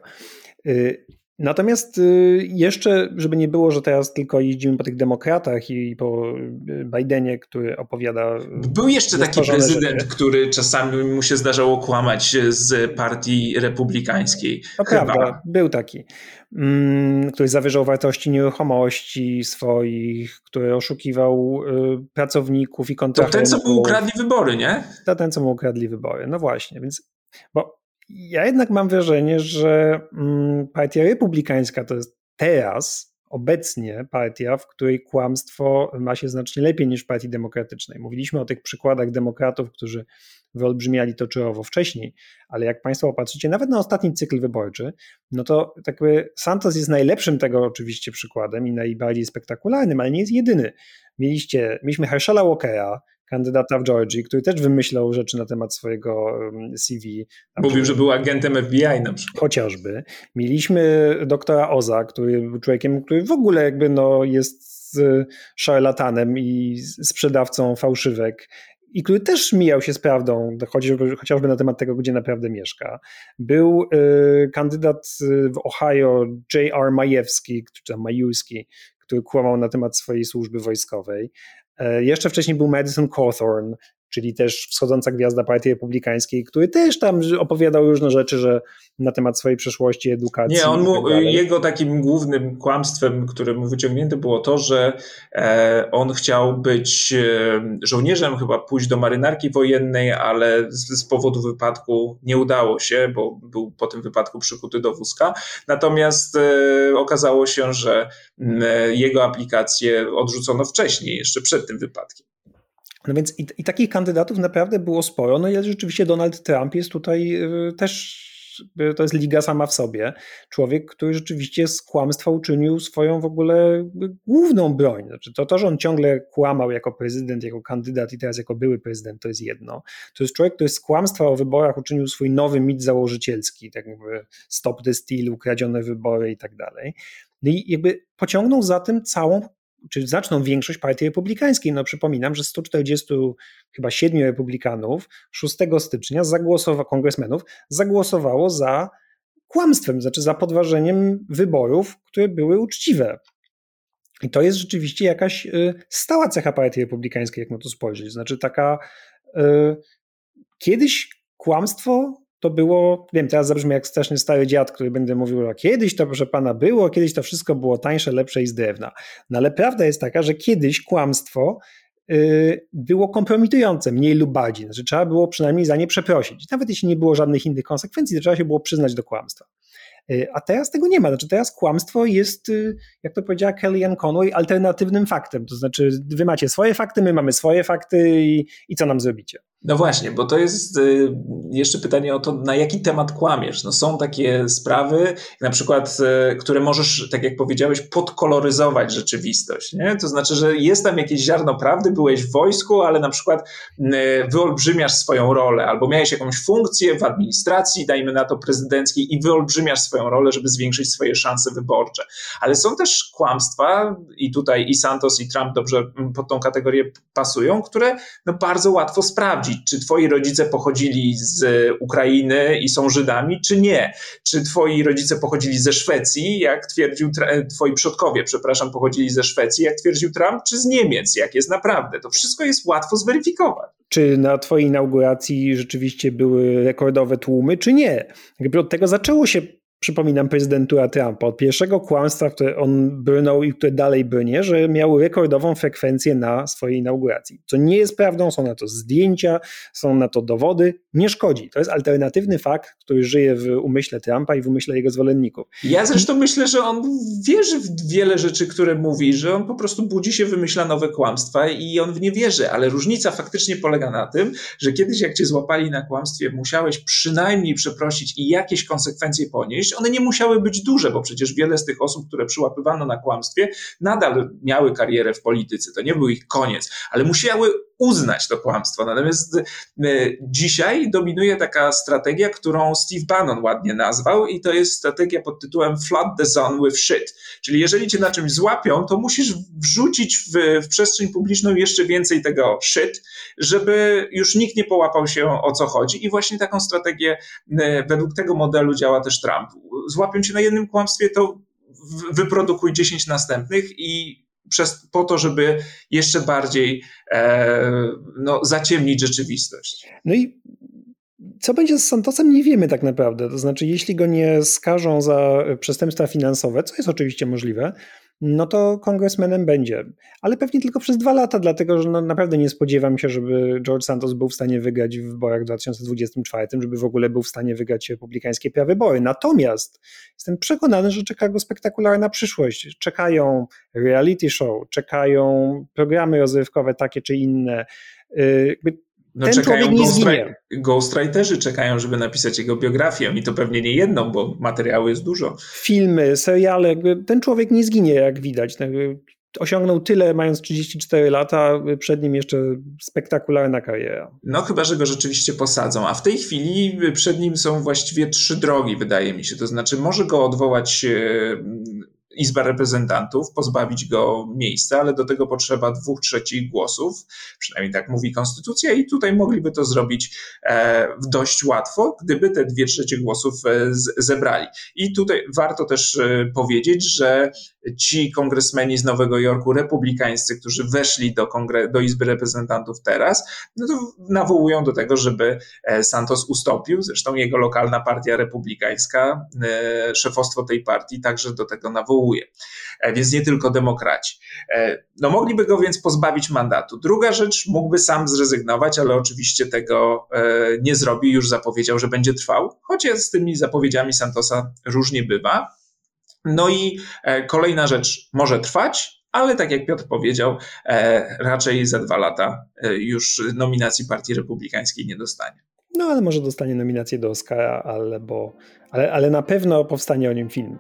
Y, Natomiast y, jeszcze, żeby nie było, że teraz tylko jeździmy po tych demokratach i po y, Bidenie, który opowiada. Był jeszcze taki prezydent, rzeczy. który czasami mu się zdarzało kłamać z partii republikańskiej. To prawda, był taki, mm, który zawyżał wartości nieruchomości swoich, który oszukiwał y, pracowników i kontrahentów. To ten, co mu ukradli wybory, nie? To ten, co mu ukradli wybory. No właśnie, więc. Bo ja jednak mam wrażenie, że mm, partia republikańska to jest teraz, obecnie partia, w której kłamstwo ma się znacznie lepiej niż w partii demokratycznej. Mówiliśmy o tych przykładach demokratów, którzy wyolbrzymiali to czołowo wcześniej, ale jak Państwo popatrzycie nawet na ostatni cykl wyborczy, no to jakby Santos jest najlepszym tego oczywiście przykładem i najbardziej spektakularnym, ale nie jest jedyny. Mieliście, mieliśmy Herschela Walkera, kandydata w Georgii, który też wymyślał rzeczy na temat swojego CV. Mówił, że był agentem FBI na przykład. Chociażby. Mieliśmy doktora Oza, który był człowiekiem, który w ogóle jakby no jest szarlatanem i sprzedawcą fałszywek i który też mijał się z prawdą, chociażby, chociażby na temat tego, gdzie naprawdę mieszka. Był y, kandydat w Ohio J.R. Majewski, czy Majewski, który kłamał na temat swojej służby wojskowej. E, jeszcze wcześniej był Madison Cawthorn, czyli też wschodząca gwiazda partii republikańskiej, który też tam opowiadał różne rzeczy, że na temat swojej przeszłości, edukacji. Nie, on mu, tak jego takim głównym kłamstwem, które mu wyciągnięto było to, że e, on chciał być e, żołnierzem, chyba pójść do marynarki wojennej, ale z, z, powodu wypadku nie udało się, bo był po tym wypadku przykuty do wózka. Natomiast e, okazało się, że e, jego aplikację odrzucono wcześniej, jeszcze przed tym wypadkiem. No więc i, i, takich kandydatów naprawdę było sporo. No i rzeczywiście Donald Trump jest tutaj y, też, y, to jest liga sama w sobie. Człowiek, który rzeczywiście z kłamstwa uczynił swoją w ogóle główną broń. Znaczy to, to, że on ciągle kłamał jako prezydent, jako kandydat i teraz jako były prezydent, to jest jedno. To jest człowiek, który z kłamstwa o wyborach uczynił swój nowy mit założycielski, tak jakby stop the steal, ukradzione wybory i tak dalej. No i jakby pociągnął za tym całą czy znaczną większość partii republikańskiej. No przypominam, że 140 chyba 7 republikanów 6 stycznia zagłosowało, kongresmenów zagłosowało za kłamstwem, znaczy za podważeniem wyborów, które były uczciwe. I to jest rzeczywiście jakaś y, stała cecha partii republikańskiej, jak na to spojrzeć. Znaczy taka y, kiedyś kłamstwo to było, wiem, teraz zabrzmi jak straszny stary dziad, który będę mówił, że kiedyś to, proszę pana, było, kiedyś to wszystko było tańsze, lepsze i z drewna. No ale prawda jest taka, że kiedyś kłamstwo yy, było kompromitujące, mniej lub bardziej. Znaczy, trzeba było przynajmniej za nie przeprosić. Nawet jeśli nie było żadnych innych konsekwencji, to trzeba się było przyznać do kłamstwa. Y, a teraz tego nie ma. Znaczy teraz kłamstwo jest, y, jak to powiedziała Kellyanne Conway, alternatywnym faktem. To znaczy wy macie swoje fakty, my mamy swoje fakty i, i co nam zrobicie? No właśnie, bo to jest y, jeszcze pytanie o to, na jaki temat kłamiesz. No są takie sprawy, na przykład, które możesz, tak jak powiedziałeś, podkoloryzować rzeczywistość. Nie? To znaczy, że jest tam jakieś ziarno prawdy, byłeś w wojsku, ale na przykład wyolbrzymiasz swoją rolę, albo miałeś jakąś funkcję w administracji, dajmy na to prezydenckiej, i wyolbrzymiasz swoją rolę, żeby zwiększyć swoje szanse wyborcze. Ale są też kłamstwa, i tutaj i Santos, i Trump dobrze pod tą kategorię pasują, które no bardzo łatwo sprawdzić, czy twoi rodzice pochodzili z Ukrainy i są Żydami, czy nie. Czy twoi rodzice pochodzili ze Szwecji, jak twierdził, twoi przodkowie, przepraszam, pochodzili ze Szwecji, jak twierdził Trump, czy z Niemiec, jak jest naprawdę. To wszystko jest łatwo zweryfikować czy na Twojej inauguracji rzeczywiście były rekordowe tłumy, czy nie. Jakby od tego zaczęło się przypominam, prezydentura Trumpa, od pierwszego kłamstwa, które on brnął i które dalej brnie, że miał rekordową frekwencję na swojej inauguracji. Co nie jest prawdą, są na to zdjęcia, są na to dowody, nie szkodzi. To jest alternatywny fakt, który żyje w umyśle Trumpa i w umyśle jego zwolenników. Ja zresztą myślę, że on wierzy w wiele rzeczy, które mówi, że on po prostu budzi się, wymyśla nowe kłamstwa i on w nie wierzy, ale różnica faktycznie polega na tym, że kiedyś jak cię złapali na kłamstwie, musiałeś przynajmniej przeprosić i jakieś konsekwencje ponieść, one nie musiały być duże, bo przecież wiele z tych osób, które przyłapywano na kłamstwie, nadal miały karierę w polityce. To nie był ich koniec, ale musiały uznać to kłamstwo. Natomiast e, dzisiaj dominuje taka strategia, którą Steve Bannon ładnie nazwał, i to jest strategia pod tytułem Flood the zone with shit. Czyli jeżeli cię na czymś złapią, to musisz wrzucić w, w przestrzeń publiczną jeszcze więcej tego shit, żeby już nikt nie połapał się o co chodzi. I właśnie taką strategię e, według tego modelu działa też Trump. Złapią cię na jednym kłamstwie, to wyprodukuj 10 następnych i przez, po to, żeby jeszcze bardziej e, no, zaciemnić rzeczywistość. No i co będzie z Santosem, nie wiemy tak naprawdę. To znaczy, jeśli go nie skażą za przestępstwa finansowe, co jest oczywiście możliwe, no to kongresmenem będzie. Ale pewnie tylko przez dwa lata, dlatego że no naprawdę nie spodziewam się, żeby George Santos był w stanie wygrać w wyborach w 2024, żeby w ogóle był w stanie wygrać republikańskie prawybory. Natomiast jestem przekonany, że czeka go spektakularna przyszłość. Czekają reality show, czekają programy rozrywkowe takie czy inne. Y, no ten czekają człowiek nie Ghostwriterzy czekają, żeby napisać jego biografię i to pewnie nie jedną, bo materiału jest dużo. Filmy, seriale, ten człowiek nie zginie, jak widać. Osiągnął tyle, mając 34 lata, przed nim jeszcze spektakularna kariera. No, chyba, że go rzeczywiście posadzą. A w tej chwili przed nim są właściwie trzy drogi, wydaje mi się. To znaczy, może go odwołać Izba Reprezentantów, pozbawić go miejsca, ale do tego potrzeba dwóch trzecich głosów, przynajmniej tak mówi Konstytucja, i tutaj mogliby to zrobić e, dość łatwo, gdyby te dwie trzecie głosów e, zebrali. I tutaj warto też e, powiedzieć, że ci kongresmeni z Nowego Jorku, republikańscy, którzy weszli do, kongre- do Izby Reprezentantów teraz, no to nawołują do tego, żeby Santos ustąpił. Zresztą jego lokalna partia republikańska, szefostwo tej partii także do tego nawołuje. E, więc nie tylko demokraci. E, no mogliby go więc pozbawić mandatu. Druga rzecz, mógłby sam zrezygnować, ale oczywiście tego e, nie zrobi, już zapowiedział, że będzie trwał, chociaż z tymi zapowiedziami Santosa różnie bywa. No i kolejna rzecz może trwać, ale tak jak Piotr powiedział, raczej za dwa lata już nominacji Partii Republikańskiej nie dostanie. No ale może dostanie nominację do Oscara, albo, ale, ale na pewno powstanie o nim film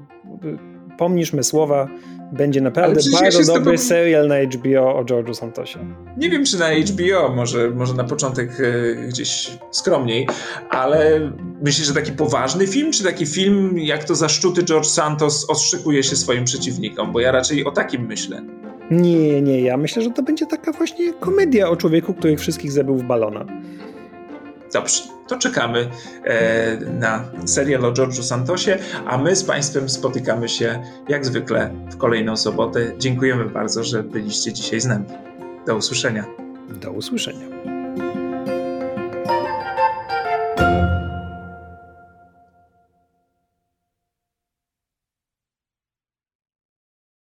pomnisz me słowa, będzie naprawdę bardzo dobry tobą... serial na HBO o George'u Santosie. Nie wiem, czy na HBO, może, może na początek e, gdzieś skromniej, ale myślisz, że taki poważny film, czy taki film, jak to zaszczuty George Santos ostrzykuje się swoim przeciwnikom? Bo ja raczej o takim myślę. Nie, nie, ja myślę, że to będzie taka właśnie komedia o człowieku, który wszystkich zabił w balona. Dobrze, to czekamy e, na serial o George'u Santosie, a my z Państwem spotykamy się jak zwykle w kolejną sobotę. Dziękujemy bardzo, że byliście dzisiaj z nami. Do usłyszenia. Do usłyszenia.